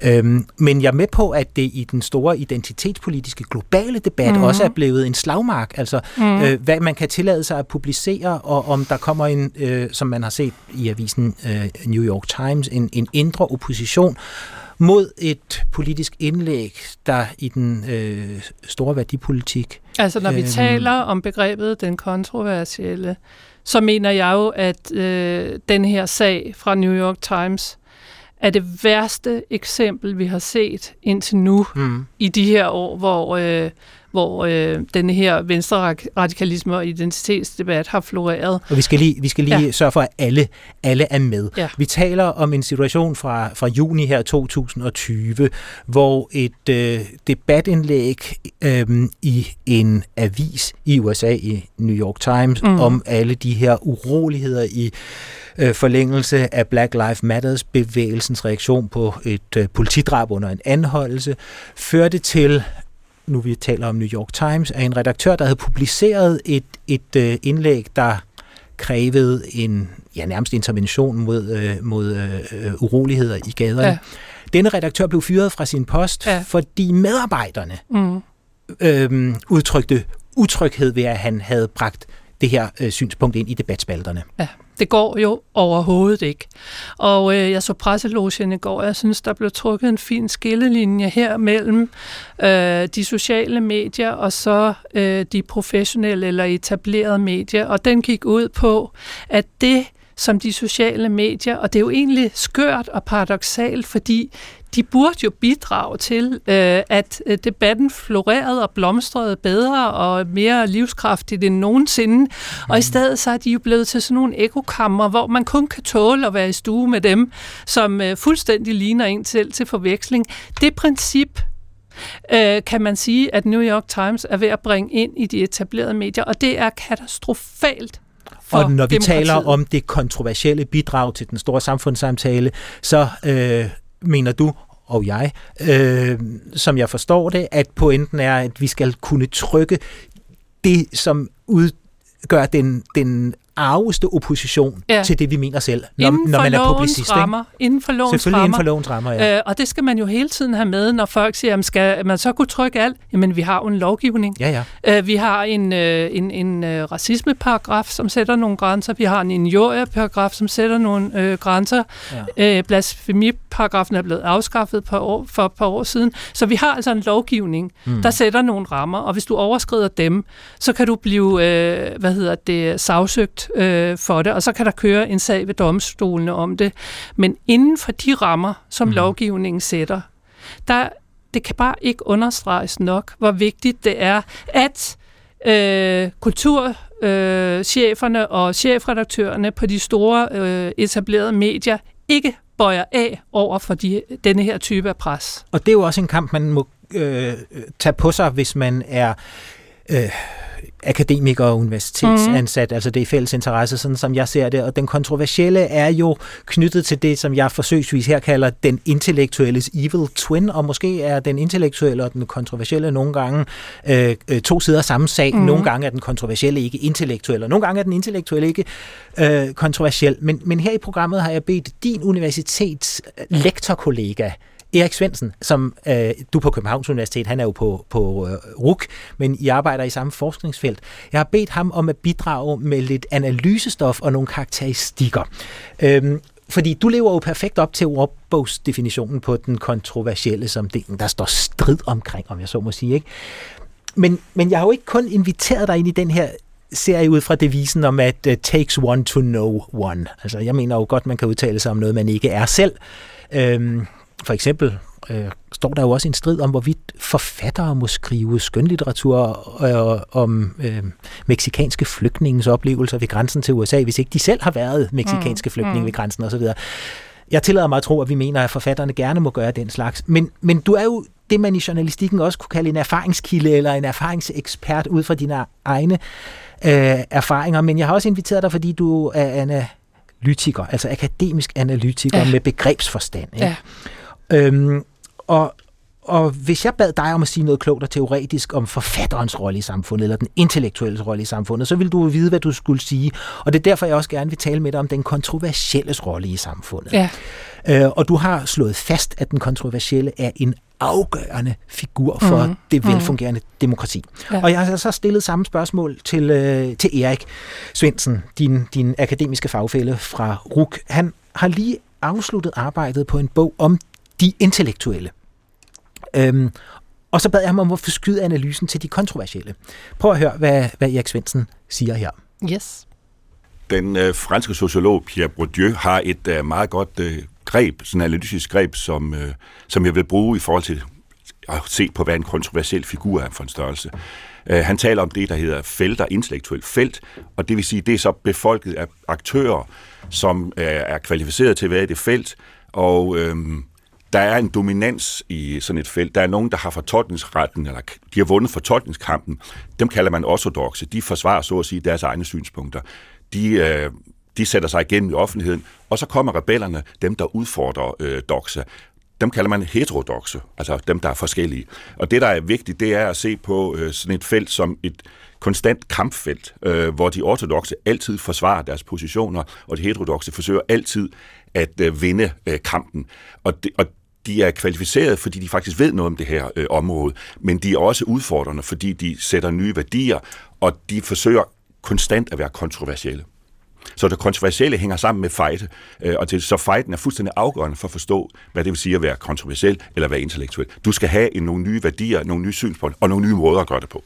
Øhm, men jeg er med på, at det i den store identitetspolitiske globale debat mm. også er blevet en slagmark, altså mm. øh, hvad man kan tillade sig at publicere, og om der kommer en, øh, som man har set i avisen øh, New York Times, en, en indre opposition mod et politisk indlæg, der i den øh, store værdipolitik... Altså når vi øh, taler om begrebet den kontroversielle, så mener jeg jo, at øh, den her sag fra New York Times er det værste eksempel, vi har set indtil nu mm. i de her år, hvor, øh, hvor øh, denne her venstre radikalisme og identitetsdebat har floreret. Og vi skal lige, vi skal lige ja. sørge for, at alle, alle er med. Ja. Vi taler om en situation fra, fra juni her 2020, hvor et øh, debatindlæg øh, i en avis i USA, i New York Times, mm. om alle de her uroligheder i øh, forlængelse af Black Lives Matters bevægelsens reaktion på et øh, politidrab under en anholdelse, førte til nu vi taler om New York Times, af en redaktør, der havde publiceret et, et øh, indlæg, der krævede en ja, nærmest intervention mod, øh, mod øh, uroligheder i gaderne. Ja. Denne redaktør blev fyret fra sin post, ja. fordi medarbejderne mm. øh, udtrykte utryghed ved, at han havde bragt det her øh, synspunkt ind i debatspalterne. Ja. Det går jo overhovedet ikke. Og øh, jeg så presselogen i går, og jeg synes, der blev trukket en fin skillelinje her mellem øh, de sociale medier og så øh, de professionelle eller etablerede medier. Og den gik ud på, at det, som de sociale medier, og det er jo egentlig skørt og paradoxalt, fordi de burde jo bidrage til, øh, at øh, debatten florerede og blomstrede bedre og mere livskraftigt end nogensinde. Mm. Og i mm. stedet så er de jo blevet til sådan nogle ekokammer, hvor man kun kan tåle at være i stue med dem, som øh, fuldstændig ligner en selv til forveksling. Det princip øh, kan man sige, at New York Times er ved at bringe ind i de etablerede medier, og det er katastrofalt og når vi taler om det kontroversielle bidrag til den store samfundssamtale, så øh, mener du og jeg, øh, som jeg forstår det, at pointen er, at vi skal kunne trykke det, som udgør den, den arveste opposition ja. til det, vi mener selv, når, når man er publicist. Rammer, inden for lovens Selvfølgelig rammer. inden for lovens rammer, ja. Øh, og det skal man jo hele tiden have med, når folk siger, jamen, skal man så kunne trykke alt? Jamen, vi har jo en lovgivning. Ja, ja. Øh, vi har en, øh, en, en øh, racismeparagraf, som sætter nogle grænser. Vi har en injurieparagraf, som sætter nogle øh, grænser. Ja. Øh, blasfemiparagrafen er blevet afskaffet par år, for et par år siden. Så vi har altså en lovgivning, mm. der sætter nogle rammer, og hvis du overskrider dem, så kan du blive, øh, hvad hedder det, sagsøgt øh, for det, og så kan der køre en sag ved domstolene om det. Men inden for de rammer, som mm. lovgivningen sætter, der, det kan bare ikke understreges nok, hvor vigtigt det er, at øh, kulturcheferne øh, og chefredaktørerne på de store øh, etablerede medier ikke bøjer af over for de, denne her type af pres. Og det er jo også en kamp, man må øh, tage på sig, hvis man er øh, akademiker og universitetsansat, mm. altså det er fælles interesse, sådan som jeg ser det, og den kontroversielle er jo knyttet til det, som jeg forsøgsvis her kalder den intellektuelles evil twin, og måske er den intellektuelle og den kontroversielle nogle gange øh, øh to sider af samme sag, mm. nogle gange er den kontroversielle ikke intellektuel, og nogle gange er den intellektuelle ikke øh, kontroversiel, men, men her i programmet har jeg bedt din universitets lektorkollega, Erik Svendsen, som øh, du på Københavns Universitet, han er jo på, på øh, RUK, men I arbejder i samme forskningsfelt. Jeg har bedt ham om at bidrage med lidt analysestof og nogle karakteristikker. Øhm, fordi du lever jo perfekt op til ordbogsdefinitionen på den kontroversielle, som delen, der står strid omkring, om jeg så må sige. Ikke? Men, men jeg har jo ikke kun inviteret dig ind i den her serie ud fra devisen om, at uh, takes one to know one. Altså, jeg mener jo godt, man kan udtale sig om noget, man ikke er selv. Øhm, for eksempel øh, står der jo også en strid om, hvorvidt forfattere må skrive skønlitteratur øh, om øh, meksikanske flygtningens oplevelser ved grænsen til USA, hvis ikke de selv har været meksikanske mm. flygtninge mm. ved grænsen osv. Jeg tillader mig at tro, at vi mener, at forfatterne gerne må gøre den slags. Men, men du er jo det, man i journalistikken også kunne kalde en erfaringskilde eller en erfaringsekspert ud fra dine egne øh, erfaringer. Men jeg har også inviteret dig, fordi du er analytiker, altså akademisk analytiker ja. med begrebsforstand. Ikke? Ja. Øhm, og, og hvis jeg bad dig om at sige noget klogt og teoretisk om forfatterens rolle i samfundet, eller den intellektuelle rolle i samfundet, så ville du vide, hvad du skulle sige. Og det er derfor, jeg også gerne vil tale med dig om den kontroversielle rolle i samfundet. Ja. Øh, og du har slået fast, at den kontroversielle er en afgørende figur for mm. det velfungerende mm. demokrati. Ja. Og jeg har så stillet samme spørgsmål til, øh, til Erik Svendsen, din, din akademiske fagfælle fra RUK. Han har lige afsluttet arbejdet på en bog om de intellektuelle. Øhm, og så bad jeg ham om at forskyde analysen til de kontroversielle. Prøv at høre, hvad, hvad Erik Svendsen siger her. Yes. Den øh, franske sociolog Pierre Bourdieu har et øh, meget godt øh, greb, sådan et analytisk greb, som, øh, som jeg vil bruge i forhold til at se på, hvad en kontroversiel figur er for en størrelse. Øh, han taler om det, der hedder felter, intellektuelt felt, og det vil sige, det er så befolket af aktører, som øh, er kvalificeret til at være i det felt, og øh, der er en dominans i sådan et felt. Der er nogen, der har fortolkningsretten, eller de har vundet fortolkningskampen. Dem kalder man ortodoxe. De forsvarer så at sige deres egne synspunkter. De, øh, de sætter sig igennem i offentligheden, og så kommer rebellerne, dem der udfordrer øh, doxa. Dem kalder man heterodoxe, altså dem, der er forskellige. Og det, der er vigtigt, det er at se på øh, sådan et felt som et konstant kampfelt, øh, hvor de ortodoxe altid forsvarer deres positioner, og de heterodoxe forsøger altid at øh, vinde øh, kampen. Og, det, og de er kvalificerede, fordi de faktisk ved noget om det her øh, område, men de er også udfordrende, fordi de sætter nye værdier, og de forsøger konstant at være kontroversielle. Så det kontroversielle hænger sammen med fejde, øh, og det, så fejden er fuldstændig afgørende for at forstå, hvad det vil sige at være kontroversiel eller være intellektuel. Du skal have en, nogle nye værdier, nogle nye synspunkter og nogle nye måder at gøre det på.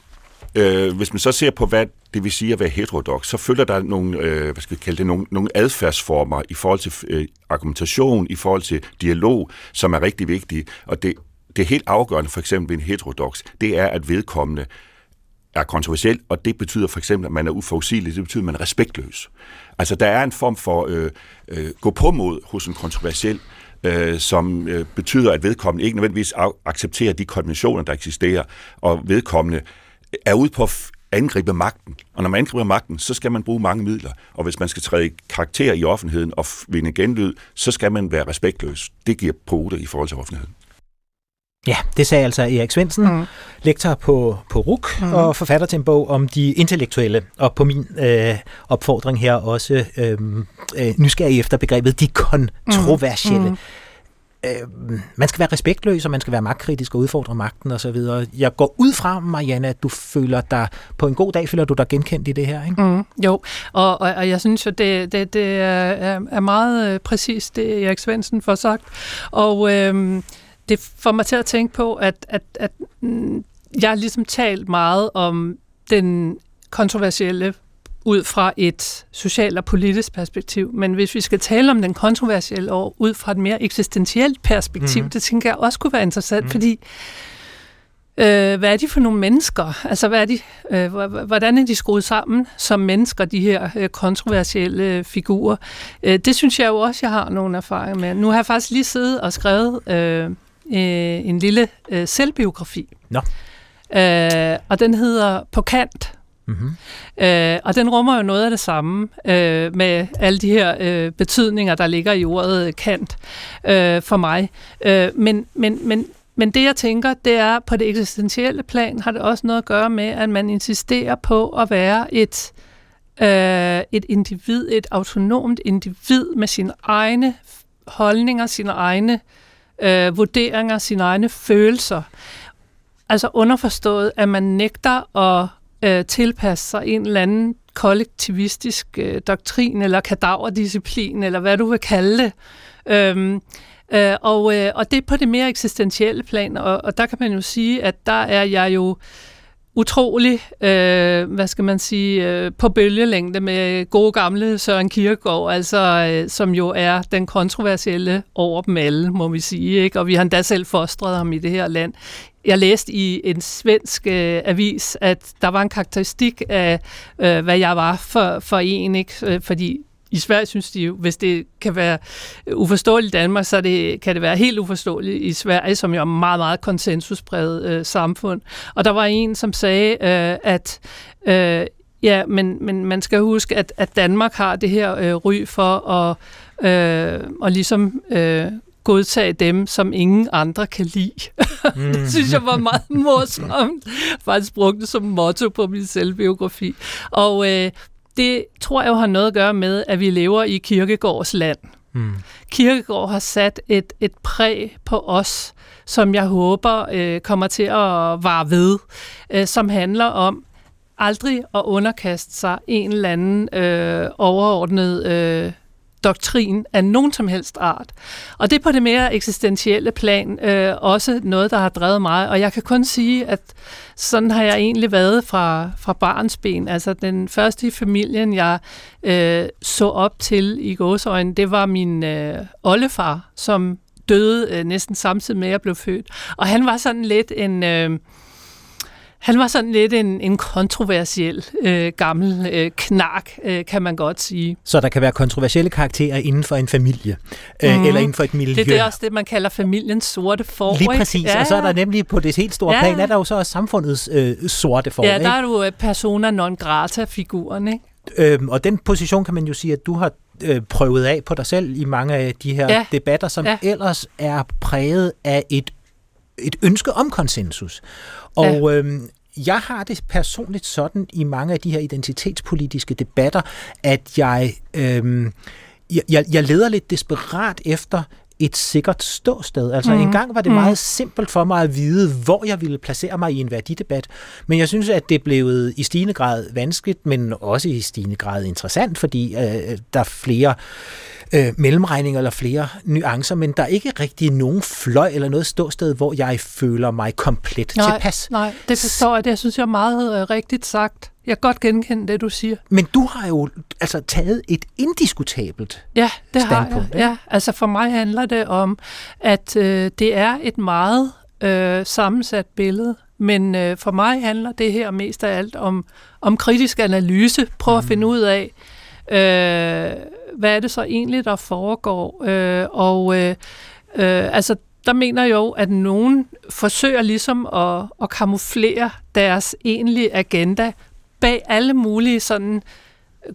Øh, hvis man så ser på, hvad det vil sige at være heterodox, så følger der nogle, øh, hvad skal vi kalde det, nogle, nogle adfærdsformer i forhold til øh, argumentation, i forhold til dialog, som er rigtig vigtige. Og det, det er helt afgørende for eksempel ved en heterodox, det er, at vedkommende er kontroversiel, og det betyder for eksempel, at man er uforudsigelig, det betyder, at man er respektløs. Altså, der er en form for øh, øh, gå på mod hos en kontroversiel, øh, som øh, betyder, at vedkommende ikke nødvendigvis accepterer de konventioner, der eksisterer, og vedkommende er ude på at angribe magten. Og når man angriber magten, så skal man bruge mange midler. Og hvis man skal træde i karakter i offentligheden og vinde genlyd, så skal man være respektløs. Det giver pote i forhold til offentligheden. Ja, det sagde altså Erik Svendsen, mm. lektor på, på RUK mm. og forfatter til en bog om de intellektuelle, og på min øh, opfordring her også øh, øh, nysgerrig efter begrebet de kontroversielle. Mm. Mm øh, man skal være respektløs, og man skal være magtkritisk og udfordre magten osv. Jeg går ud fra, Marianne, at du føler dig, på en god dag føler du dig genkendt i det her, ikke? Mm, jo, og, og, og jeg synes jo, det, det, det er, er meget præcis præcist, det Erik Svendsen får sagt. Og øh, det får mig til at tænke på, at, at, at mm, jeg har ligesom talt meget om den kontroversielle ud fra et socialt og politisk perspektiv. Men hvis vi skal tale om den kontroversielle år ud fra et mere eksistentielt perspektiv, mm-hmm. det tænker jeg også kunne være interessant, mm-hmm. fordi øh, hvad er de for nogle mennesker? Altså, hvad er de, øh, hvordan er de skruet sammen som mennesker, de her øh, kontroversielle figurer? Øh, det synes jeg jo også, jeg har nogle erfaringer med. Nu har jeg faktisk lige siddet og skrevet øh, øh, en lille øh, selvbiografi. Nå. Øh, og den hedder På kant Mm-hmm. Øh, og den rummer jo noget af det samme øh, med alle de her øh, betydninger, der ligger i ordet kant øh, for mig. Øh, men, men, men, men det jeg tænker, det er på det eksistentielle plan har det også noget at gøre med, at man insisterer på at være et, øh, et individ, et autonomt individ med sine egne holdninger, sine egne øh, vurderinger, sine egne følelser. Altså underforstået, at man nægter at øh, tilpasse sig en eller anden kollektivistisk øh, doktrin eller kadaverdisciplin, eller hvad du vil kalde det. Øhm, øh, og, øh, og det er på det mere eksistentielle plan, og, og der kan man jo sige, at der er jeg jo utrolig, øh, hvad skal man sige, øh, på bølgelængde med gode gamle Søren Kierkegaard, altså, øh, som jo er den kontroversielle over dem alle, må vi sige. Ikke? Og vi har endda selv fostret ham i det her land jeg læste i en svensk øh, avis, at der var en karakteristik af, øh, hvad jeg var for, for en, ikke? Øh, fordi i Sverige synes de jo, hvis det kan være uforståeligt i Danmark, så det, kan det være helt uforståeligt i Sverige, som jo er meget, meget konsensusbredt øh, samfund. Og der var en, som sagde, øh, at øh, ja, men, men man skal huske, at, at Danmark har det her øh, ry for at, øh, og ligesom øh, godtage dem, som ingen andre kan lide. Mm. det synes jeg var meget morsomt. Faktisk brugte det som motto på min selvbiografi. Og øh, det tror jeg jo har noget at gøre med, at vi lever i Kirkegårds land. Mm. Kirkegård har sat et, et præg på os, som jeg håber øh, kommer til at vare ved, øh, som handler om aldrig at underkaste sig en eller anden øh, overordnet øh, doktrin af nogen som helst art. Og det er på det mere eksistentielle plan øh, også noget, der har drevet mig. Og jeg kan kun sige, at sådan har jeg egentlig været fra, fra barnsben. Altså den første i familien, jeg øh, så op til i gåsøjne, det var min øh, oldefar, som døde øh, næsten samtidig med, at jeg blev født. Og han var sådan lidt en... Øh, han var sådan lidt en, en kontroversiel øh, gammel øh, knak, øh, kan man godt sige. Så der kan være kontroversielle karakterer inden for en familie, øh, mm. eller inden for et miljø. Det, det er også det, man kalder familiens sorte får. Lige præcis, ja, og så er der nemlig på det helt store ja. plan, er der jo så også samfundets øh, sorte får. Ja, der ikke? er du øh, persona non grata-figuren, ikke? Øhm, og den position kan man jo sige, at du har øh, prøvet af på dig selv i mange af de her ja. debatter, som ja. ellers er præget af et et ønske om konsensus. Og ja. øhm, jeg har det personligt sådan i mange af de her identitetspolitiske debatter, at jeg, øhm, jeg, jeg leder lidt desperat efter et sikkert ståsted. Altså mm. en gang var det mm. meget simpelt for mig at vide, hvor jeg ville placere mig i en værdidebat, men jeg synes, at det blev i stigende grad vanskeligt, men også i stigende grad interessant, fordi øh, der er flere øh, mellemregninger eller flere nuancer, men der er ikke rigtig nogen fløj eller noget ståsted, hvor jeg føler mig komplet nej, tilpas. Nej, det forstår jeg. Det synes jeg er meget øh, rigtigt sagt. Jeg kan godt genkende det, du siger. Men du har jo altså taget et indiskutabelt Ja, det har jeg. Ja, altså for mig handler det om, at øh, det er et meget øh, sammensat billede, men øh, for mig handler det her mest af alt om, om kritisk analyse. Prøv mm. at finde ud af, øh, hvad er det så egentlig, der foregår? Øh, og øh, øh, altså, der mener jeg jo, at nogen forsøger ligesom at, at kamuflere deres egentlige agenda bag alle mulige sådan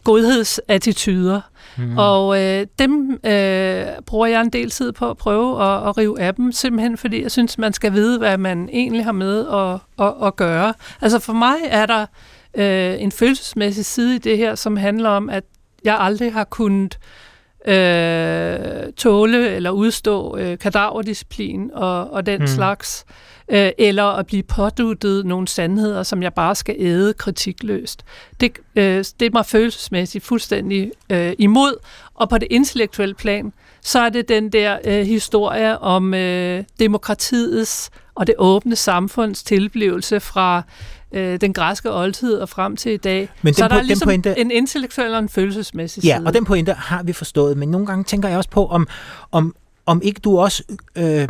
godhedsattityder. Mm. Og øh, dem øh, bruger jeg en del tid på at prøve at, at rive af dem, simpelthen fordi jeg synes, man skal vide, hvad man egentlig har med at, at, at gøre. Altså for mig er der øh, en følelsesmæssig side i det her, som handler om, at jeg aldrig har kunnet øh, tåle eller udstå øh, kadaverdisciplin og, og den mm. slags, øh, eller at blive påduttet nogle sandheder, som jeg bare skal æde kritikløst. Det, øh, det er mig følelsesmæssigt fuldstændig øh, imod, og på det intellektuelle plan, så er det den der øh, historie om øh, demokratiets og det åbne samfunds tilblivelse fra øh, den græske oldtid og frem til i dag. Men så der er ligesom pointe, en intellektuel og en følelsesmæssig Ja, side. og den pointe har vi forstået, men nogle gange tænker jeg også på, om, om, om ikke du også... Øh,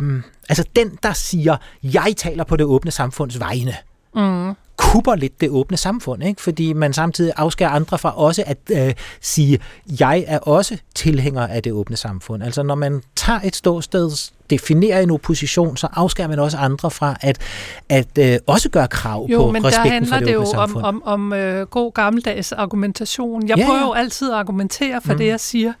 altså den, der siger, jeg taler på det åbne samfunds vegne, mm kupper lidt det åbne samfund, ikke? fordi man samtidig afskærer andre fra også at øh, sige, jeg er også tilhænger af det åbne samfund. Altså når man tager et ståsted, definerer en opposition, så afskærer man også andre fra at, at øh, også gøre krav jo, på men respekten for det, det jo samfund. om, om, om øh, god gammeldags argumentation. Jeg ja, prøver ja. jo altid at argumentere for mm. det, jeg siger,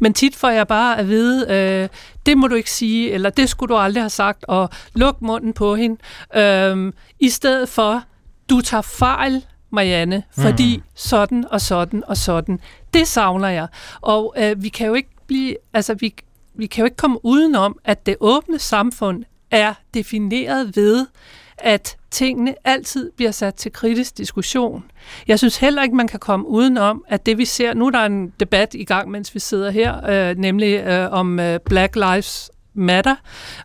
men tit får jeg bare at vide, øh, det må du ikke sige, eller det skulle du aldrig have sagt, og luk munden på hende, øh, i stedet for du tager fejl, Marianne, fordi mm. sådan og sådan og sådan. Det savner jeg. Og øh, vi kan jo ikke blive, altså vi, vi kan jo ikke komme udenom, at det åbne samfund er defineret ved, at tingene altid bliver sat til kritisk diskussion. Jeg synes heller ikke, man kan komme udenom, at det vi ser, nu er der en debat i gang, mens vi sidder her, øh, nemlig øh, om øh, Black Lives Matter,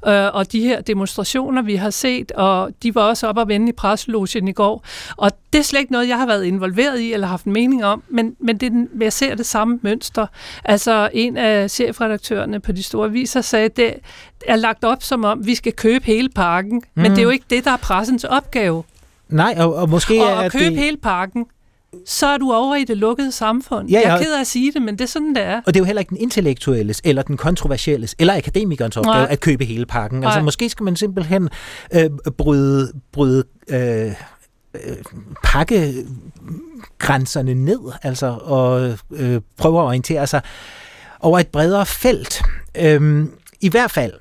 øh, og de her demonstrationer, vi har set, og de var også op og vende i presselogen i går. Og det er slet ikke noget, jeg har været involveret i eller haft en mening om, men, men det, jeg ser det samme mønster. Altså en af chefredaktørerne på de store viser sagde, at det er lagt op som om, vi skal købe hele parken, mm. men det er jo ikke det, der er pressens opgave. Nej, og, og måske og at købe det... hele parken, så er du over i det lukkede samfund. Ja, ja. Jeg er ked af at sige det, men det er sådan, det er. Og det er jo heller ikke den intellektuelles, eller den kontroversielles, eller akademikernes opgave Nej. at købe hele pakken. Altså, Nej. Altså måske skal man simpelthen øh, bryde, bryde øh, øh, pakkegrænserne ned, altså, og øh, prøve at orientere sig over et bredere felt. Øhm, I hvert fald,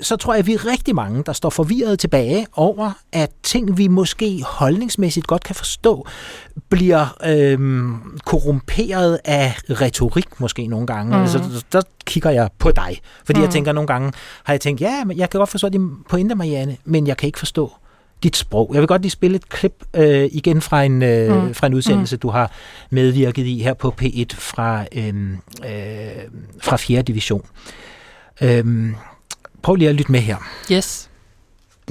så tror jeg, at vi er rigtig mange, der står forvirret tilbage over, at ting, vi måske holdningsmæssigt godt kan forstå, bliver øhm, korrumperet af retorik måske nogle gange. Mm. Altså, der kigger jeg på dig, fordi mm. jeg tænker nogle gange, har jeg tænkt, ja, men jeg kan godt forstå din pointe, Marianne, men jeg kan ikke forstå dit sprog. Jeg vil godt lige spille et klip øh, igen fra en, øh, mm. fra en udsendelse, mm. du har medvirket i her på P1 fra, øh, øh, fra 4. division. Øh, Prøv lige at lytte med her. Yes.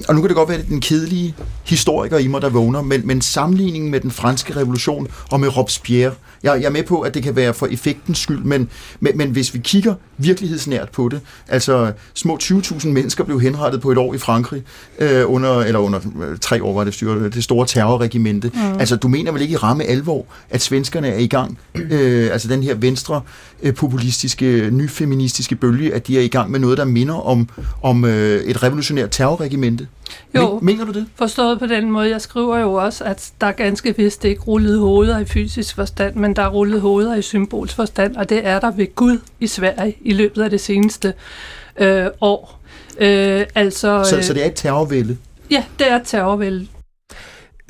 Og nu kan det godt være, at det er den kedelige historiker i mig, der vågner, men, men sammenligningen med den franske revolution og med Robespierre, jeg, jeg er med på, at det kan være for effektens skyld, men, men, men hvis vi kigger virkelighedsnært på det, altså små 20.000 mennesker blev henrettet på et år i Frankrig, øh, under, eller under øh, tre år var det styret, det store terrorregimente. Mm. Altså du mener vel ikke i ramme alvor, at svenskerne er i gang, øh, altså den her venstre øh, populistiske, nyfeministiske bølge, at de er i gang med noget, der minder om, om øh, et revolutionært terrorregimente? Jo, mener du det? forstået på den måde. Jeg skriver jo også, at der er ganske vist ikke rullet hoveder i fysisk forstand, men der er rullet hoveder i symbolsk forstand, og det er der ved Gud i Sverige i løbet af det seneste øh, år. Øh, altså, så, øh, så det er et terrorvælde? Ja, det er et terrorvælde.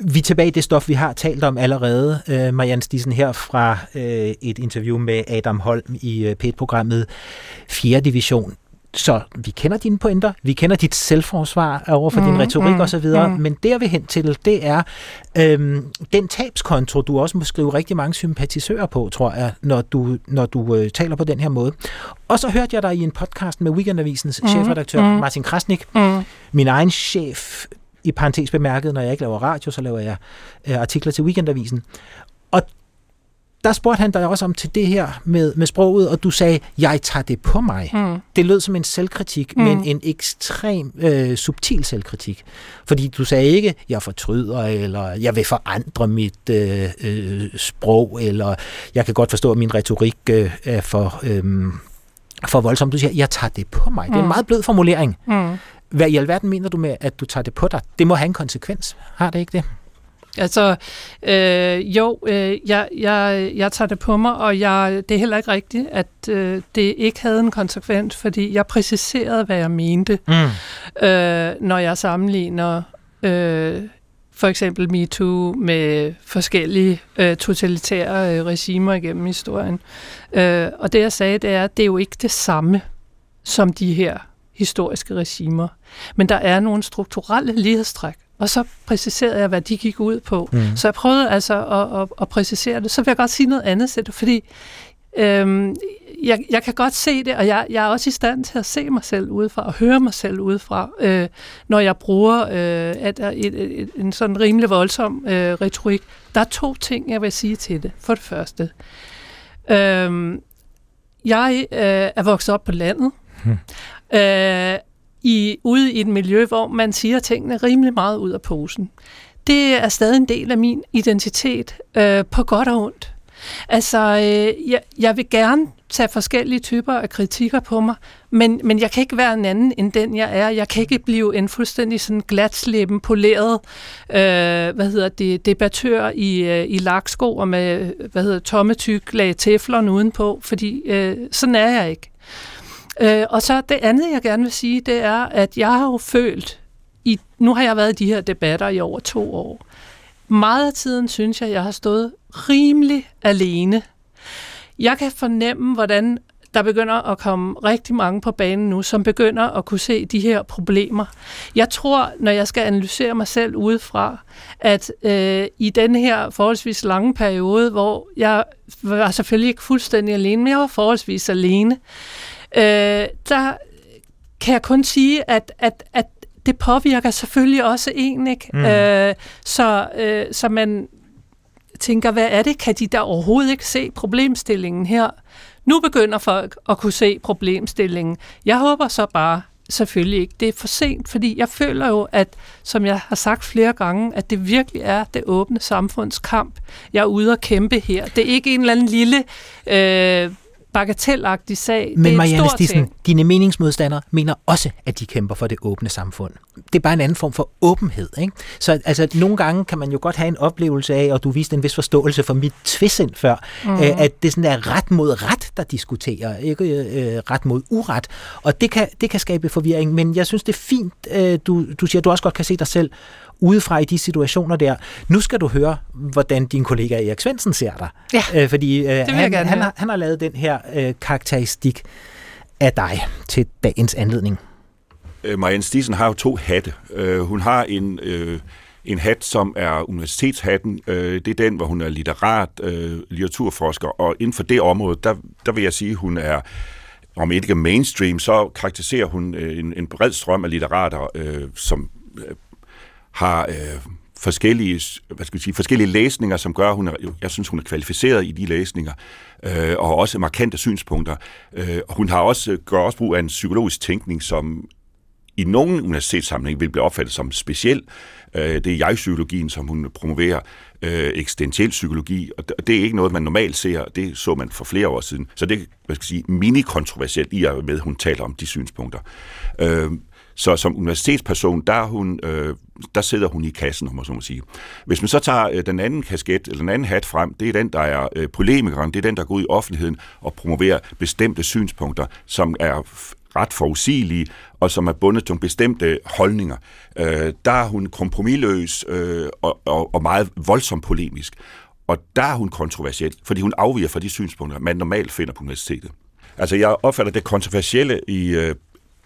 Vi er tilbage i det stof, vi har talt om allerede, øh, Marianne Stisen her fra øh, et interview med Adam Holm i øh, P1-programmet 4. division. Så vi kender dine pointer, vi kender dit selvforsvar over for mm, din retorik mm, osv., mm. men der vi hen til, det er øhm, den tabskonto, du også må skrive rigtig mange sympatisører på, tror jeg, når du, når du øh, taler på den her måde. Og så hørte jeg dig i en podcast med Weekendavisens mm, chefredaktør mm. Martin Krasnik, mm. min egen chef, i parentes bemærket, når jeg ikke laver radio, så laver jeg øh, artikler til Weekendavisen. Og der spurgte han dig også om til det her med, med sproget, og du sagde, jeg tager det på mig. Mm. Det lød som en selvkritik, mm. men en ekstrem øh, subtil selvkritik. Fordi du sagde ikke, jeg fortryder, eller jeg vil forandre mit øh, øh, sprog, eller jeg kan godt forstå, at min retorik øh, er for, øh, for voldsom. Du siger, jeg tager det på mig. Mm. Det er en mm. meget blød formulering. Mm. Hvad i alverden mener du med, at du tager det på dig? Det må have en konsekvens. Har det ikke det? Altså, øh, jo, øh, jeg, jeg, jeg tager det på mig, og jeg, det er heller ikke rigtigt, at øh, det ikke havde en konsekvens, fordi jeg præciserede, hvad jeg mente, mm. øh, når jeg sammenligner øh, for eksempel MeToo med forskellige øh, totalitære øh, regimer igennem historien. Øh, og det jeg sagde, det er, at det er jo ikke det samme som de her historiske regimer. Men der er nogle strukturelle lighedstræk, og så præciserede jeg, hvad de gik ud på. Mm. Så jeg prøvede altså at, at, at præcisere det. Så vil jeg godt sige noget andet til det, fordi øhm, jeg, jeg kan godt se det, og jeg, jeg er også i stand til at se mig selv udefra, og høre mig selv udefra, øh, når jeg bruger øh, et, et, et, et, en sådan rimelig voldsom øh, retorik. Der er to ting, jeg vil sige til det. For det første, øh, jeg øh, er vokset op på landet, hmm. øh, i, ude i et miljø, hvor man siger tingene rimelig meget ud af posen. Det er stadig en del af min identitet, øh, på godt og ondt. Altså, øh, jeg, jeg vil gerne tage forskellige typer af kritikker på mig, men, men jeg kan ikke være en anden end den, jeg er. Jeg kan ikke blive en fuldstændig sådan glatslæben, poleret, øh, hvad hedder det, debattør i, øh, i laksko og med, hvad hedder tomme tyk lag teflon udenpå, fordi øh, sådan er jeg ikke. Øh, og så det andet, jeg gerne vil sige, det er, at jeg har jo følt, i, nu har jeg været i de her debatter i over to år, meget af tiden synes jeg, at jeg har stået rimelig alene. Jeg kan fornemme, hvordan der begynder at komme rigtig mange på banen nu, som begynder at kunne se de her problemer. Jeg tror, når jeg skal analysere mig selv udefra, at øh, i den her forholdsvis lange periode, hvor jeg var selvfølgelig ikke fuldstændig alene, men jeg var forholdsvis alene, øh, der kan jeg kun sige, at, at, at det påvirker selvfølgelig også en, ikke? Mm. Øh, så, øh, så man tænker, hvad er det? Kan de der overhovedet ikke se problemstillingen her? Nu begynder folk at kunne se problemstillingen. Jeg håber så bare, selvfølgelig ikke. Det er for sent, fordi jeg føler jo, at, som jeg har sagt flere gange, at det virkelig er det åbne samfundskamp, jeg er ude at kæmpe her. Det er ikke en eller anden lille øh, bagatelagtig sag. Men det er Marianne Stissen, dine meningsmodstandere mener også, at de kæmper for det åbne samfund. Det er bare en anden form for åbenhed. Ikke? Så altså, nogle gange kan man jo godt have en oplevelse af, og du viste en vis forståelse for mit tvisind før, mm. øh, at det sådan er ret mod ret, der diskuterer, ikke øh, ret mod uret. Og det kan, det kan skabe forvirring, men jeg synes, det er fint, øh, du, du siger, at du også godt kan se dig selv udefra i de situationer der. Nu skal du høre, hvordan din kollega Erik Svendsen ser dig. Ja, øh, fordi øh, han, han, har, han har lavet den her øh, karakteristik af dig til dagens anledning. Øh, Marianne Stisen har jo to hatte. Øh, hun har en... Øh, en hat, som er universitetshatten. Øh, det er den, hvor hun er litterat, øh, litteraturforsker, og inden for det område, der, der vil jeg sige, at hun er om ikke mainstream, så karakteriserer hun øh, en, en bred strøm af litterater, øh, som øh, har øh, forskellige, hvad skal jeg sige, forskellige læsninger, som gør, at hun er, jeg synes, hun er kvalificeret i de læsninger, øh, og også markante synspunkter. Øh, hun har også, øh, gør også brug af en psykologisk tænkning, som i nogen universitetssammenhæng vil blive opfattet som speciel. Øh, det er jeg-psykologien, som hun promoverer, øh, eksistentiel psykologi, og det er ikke noget, man normalt ser, det så man for flere år siden. Så det er, hvad skal jeg sige, mini-kontroversielt i og med, at hun taler om de synspunkter. Øh, så som universitetsperson, der, hun, øh, der sidder hun i kassen, om man så må sige. Hvis man så tager øh, den anden kasket, eller den anden hat frem, det er den, der er øh, polemikeren, det er den, der går ud i offentligheden og promoverer bestemte synspunkter, som er ret forudsigelige, og som er bundet til nogle bestemte holdninger. Øh, der er hun kompromilløs øh, og, og, og meget voldsomt polemisk. Og der er hun kontroversiel, fordi hun afviger fra de synspunkter, man normalt finder på universitetet. Altså, jeg opfatter det kontroversielle i, øh,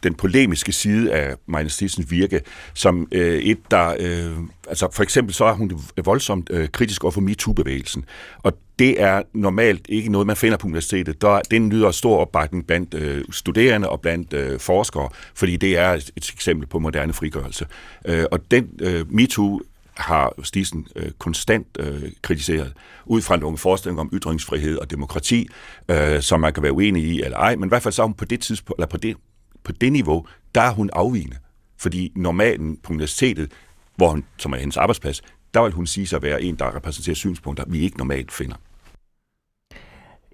den polemiske side af Marianne Stissens virke, som øh, et, der... Øh, altså for eksempel så er hun voldsomt øh, kritisk over for MeToo-bevægelsen, og det er normalt ikke noget, man finder på universitetet. Der, den nyder stor opbakning blandt øh, studerende og blandt øh, forskere, fordi det er et, et eksempel på moderne frigørelse. Øh, og den øh, MeToo har Stisen øh, konstant øh, kritiseret, ud fra nogle forestillinger om ytringsfrihed og demokrati, øh, som man kan være uenig i eller ej, men i hvert fald så har hun på det tidspunkt, eller på det, på det niveau, der er hun afvigende. Fordi normalen på universitetet, hvor hun, som er hendes arbejdsplads, der vil hun sige sig at være en, der repræsenterer synspunkter, vi ikke normalt finder.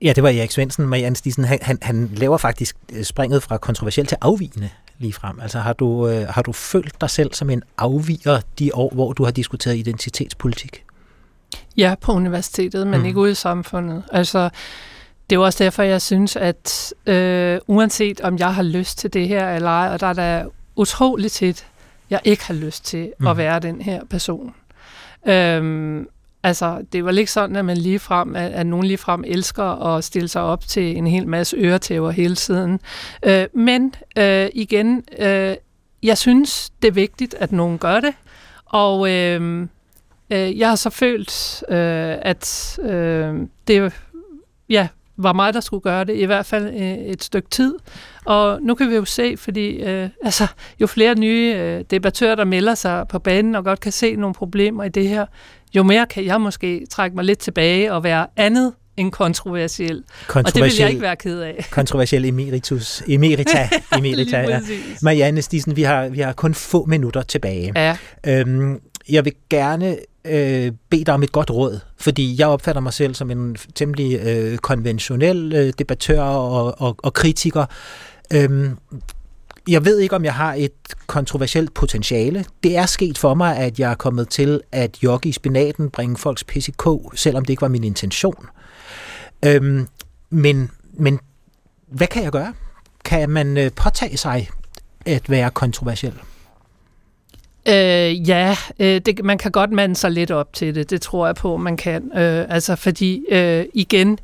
Ja, det var Erik Svendsen. Marianne Stisen, han, han, han laver faktisk øh, springet fra kontroversielt til afvigende lige frem. Altså har du, øh, har du følt dig selv som en afviger de år, hvor du har diskuteret identitetspolitik? Ja, på universitetet, men mm. ikke ude i samfundet. Altså, det er jo også derfor, jeg synes, at øh, uanset om jeg har lyst til det her eller ej, og der er da utroligt tit, jeg ikke har lyst til mm. at være den her person. Øhm, Altså, det var ikke sådan, at man lige frem, at, at nogen lige frem elsker at stille sig op til en hel masse øretæver hele tiden. Øh, men øh, igen, øh, jeg synes, det er vigtigt, at nogen gør det. Og øh, øh, jeg har så følt, øh, at øh, det ja, var mig, der skulle gøre det, i hvert fald øh, et stykke tid. Og nu kan vi jo se, fordi øh, altså, jo flere nye øh, debattører, der melder sig på banen og godt kan se nogle problemer i det her, jo mere kan jeg måske trække mig lidt tilbage og være andet end kontroversiel. Og det vil jeg ikke være ked af. kontroversiel emeritus. Emerita. Emerita ja. Marianne Stisen, vi har, vi har kun få minutter tilbage. Ja. Øhm, jeg vil gerne øh, bede dig om et godt råd, fordi jeg opfatter mig selv som en temmelig øh, konventionel øh, debattør og, og, og kritiker. Øhm, jeg ved ikke, om jeg har et kontroversielt potentiale. Det er sket for mig, at jeg er kommet til at jogge i spinaten, bringe folks pis i kog, selvom det ikke var min intention. Øhm, men, men hvad kan jeg gøre? Kan man øh, påtage sig at være kontroversiel? Øh, ja, øh, det, man kan godt mande sig lidt op til det. Det tror jeg på, man kan. Øh, altså fordi, øh, igen,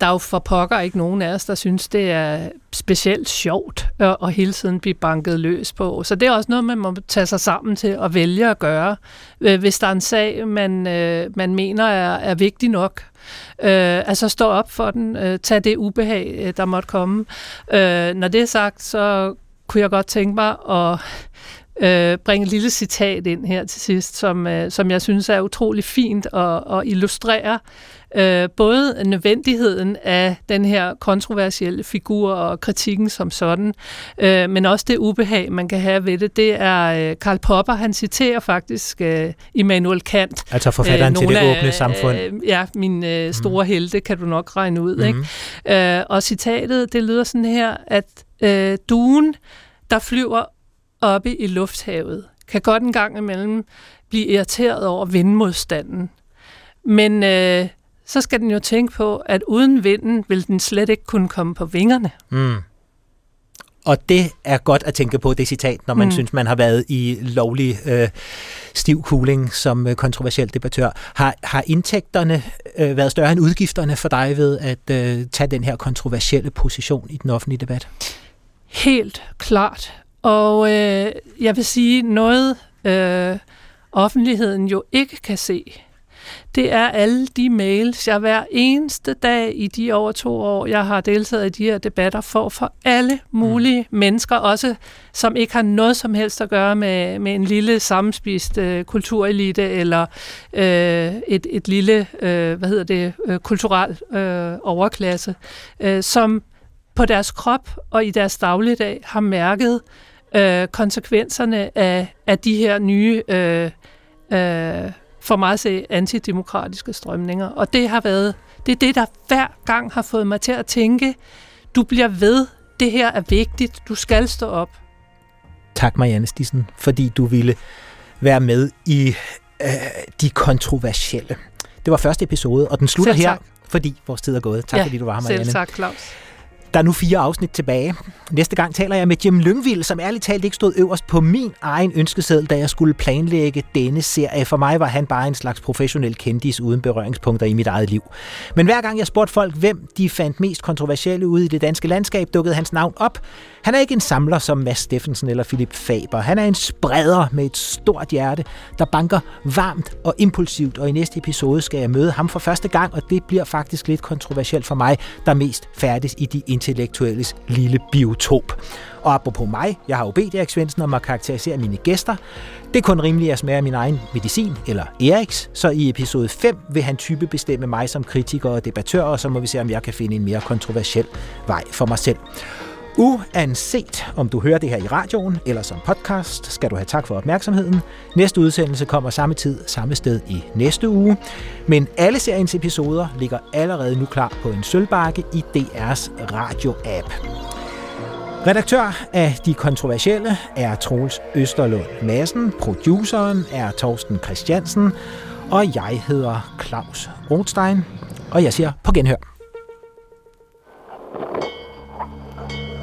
der er jo for pokker ikke nogen af os, der synes, det er specielt sjovt at, at hele tiden blive banket løs på. Så det er også noget, man må tage sig sammen til at vælge at gøre. Øh, hvis der er en sag, man, øh, man mener er, er vigtig nok, Øh, altså stå op for den, øh, tag det ubehag, øh, der måtte komme. Øh, når det er sagt, så kunne jeg godt tænke mig at øh, bringe et lille citat ind her til sidst, som, øh, som jeg synes er utrolig fint at, at illustrere øh, både nødvendigheden af den her kontroversielle figur og kritikken som sådan, øh, men også det ubehag, man kan have ved det. Det er øh, Karl Popper, han citerer faktisk øh, Immanuel Kant. Altså forfatteren øh, til det åbne samfund. Øh, ja, min øh, store mm. helte, kan du nok regne ud. Mm. Ikke? Øh, og citatet, det lyder sådan her, at øh, duen, der flyver oppe i lufthavet, kan godt en gang imellem blive irriteret over vindmodstanden. Men øh, så skal den jo tænke på, at uden vinden vil den slet ikke kunne komme på vingerne. Mm. Og det er godt at tænke på det citat, når man mm. synes, man har været i lovlig øh, stiv cooling som øh, kontroversiel debattør. Har, har indtægterne øh, været større end udgifterne for dig ved at øh, tage den her kontroversielle position i den offentlige debat? Helt klart. Og øh, jeg vil sige noget, øh, offentligheden jo ikke kan se, det er alle de mails, jeg hver eneste dag i de over to år, jeg har deltaget i de her debatter, får for alle mulige mm. mennesker, også som ikke har noget som helst at gøre med, med en lille sammenspist øh, kulturelite eller øh, et, et lille, øh, hvad hedder det, øh, kulturel øh, overklasse, øh, som på deres krop og i deres dagligdag har mærket øh, konsekvenserne af, af de her nye øh, øh, for mig at se antidemokratiske strømninger. Og det har været, det er det, der hver gang har fået mig til at tænke, du bliver ved, det her er vigtigt, du skal stå op. Tak Marianne Stissen, fordi du ville være med i øh, de kontroversielle. Det var første episode, og den slutter her, fordi vores tid er gået. Tak ja, fordi du var her, Marianne. Selv tak, Claus. Der er nu fire afsnit tilbage. Næste gang taler jeg med Jim Lyngvild, som ærligt talt ikke stod øverst på min egen ønskeseddel, da jeg skulle planlægge denne serie. For mig var han bare en slags professionel kendis uden berøringspunkter i mit eget liv. Men hver gang jeg spurgte folk, hvem de fandt mest kontroversielle ude i det danske landskab, dukkede hans navn op. Han er ikke en samler som Mads Steffensen eller Philip Faber. Han er en spreder med et stort hjerte, der banker varmt og impulsivt, og i næste episode skal jeg møde ham for første gang, og det bliver faktisk lidt kontroversielt for mig, der mest færdes i de intellektuelles lille biotop. Og apropos mig, jeg har jo bedt Erik Svendsen om at karakterisere mine gæster. Det er kun rimeligt, at jeg smager min egen medicin, eller Eriks, så i episode 5 vil han type bestemme mig som kritiker og debattør, og så må vi se, om jeg kan finde en mere kontroversiel vej for mig selv. Uanset om du hører det her i radioen eller som podcast, skal du have tak for opmærksomheden. Næste udsendelse kommer samme tid, samme sted i næste uge. Men alle seriens episoder ligger allerede nu klar på en sølvbakke i DR's radio-app. Redaktør af De Kontroversielle er Troels Østerlund Madsen, produceren er Torsten Christiansen, og jeg hedder Claus Rothstein, og jeg siger på genhør.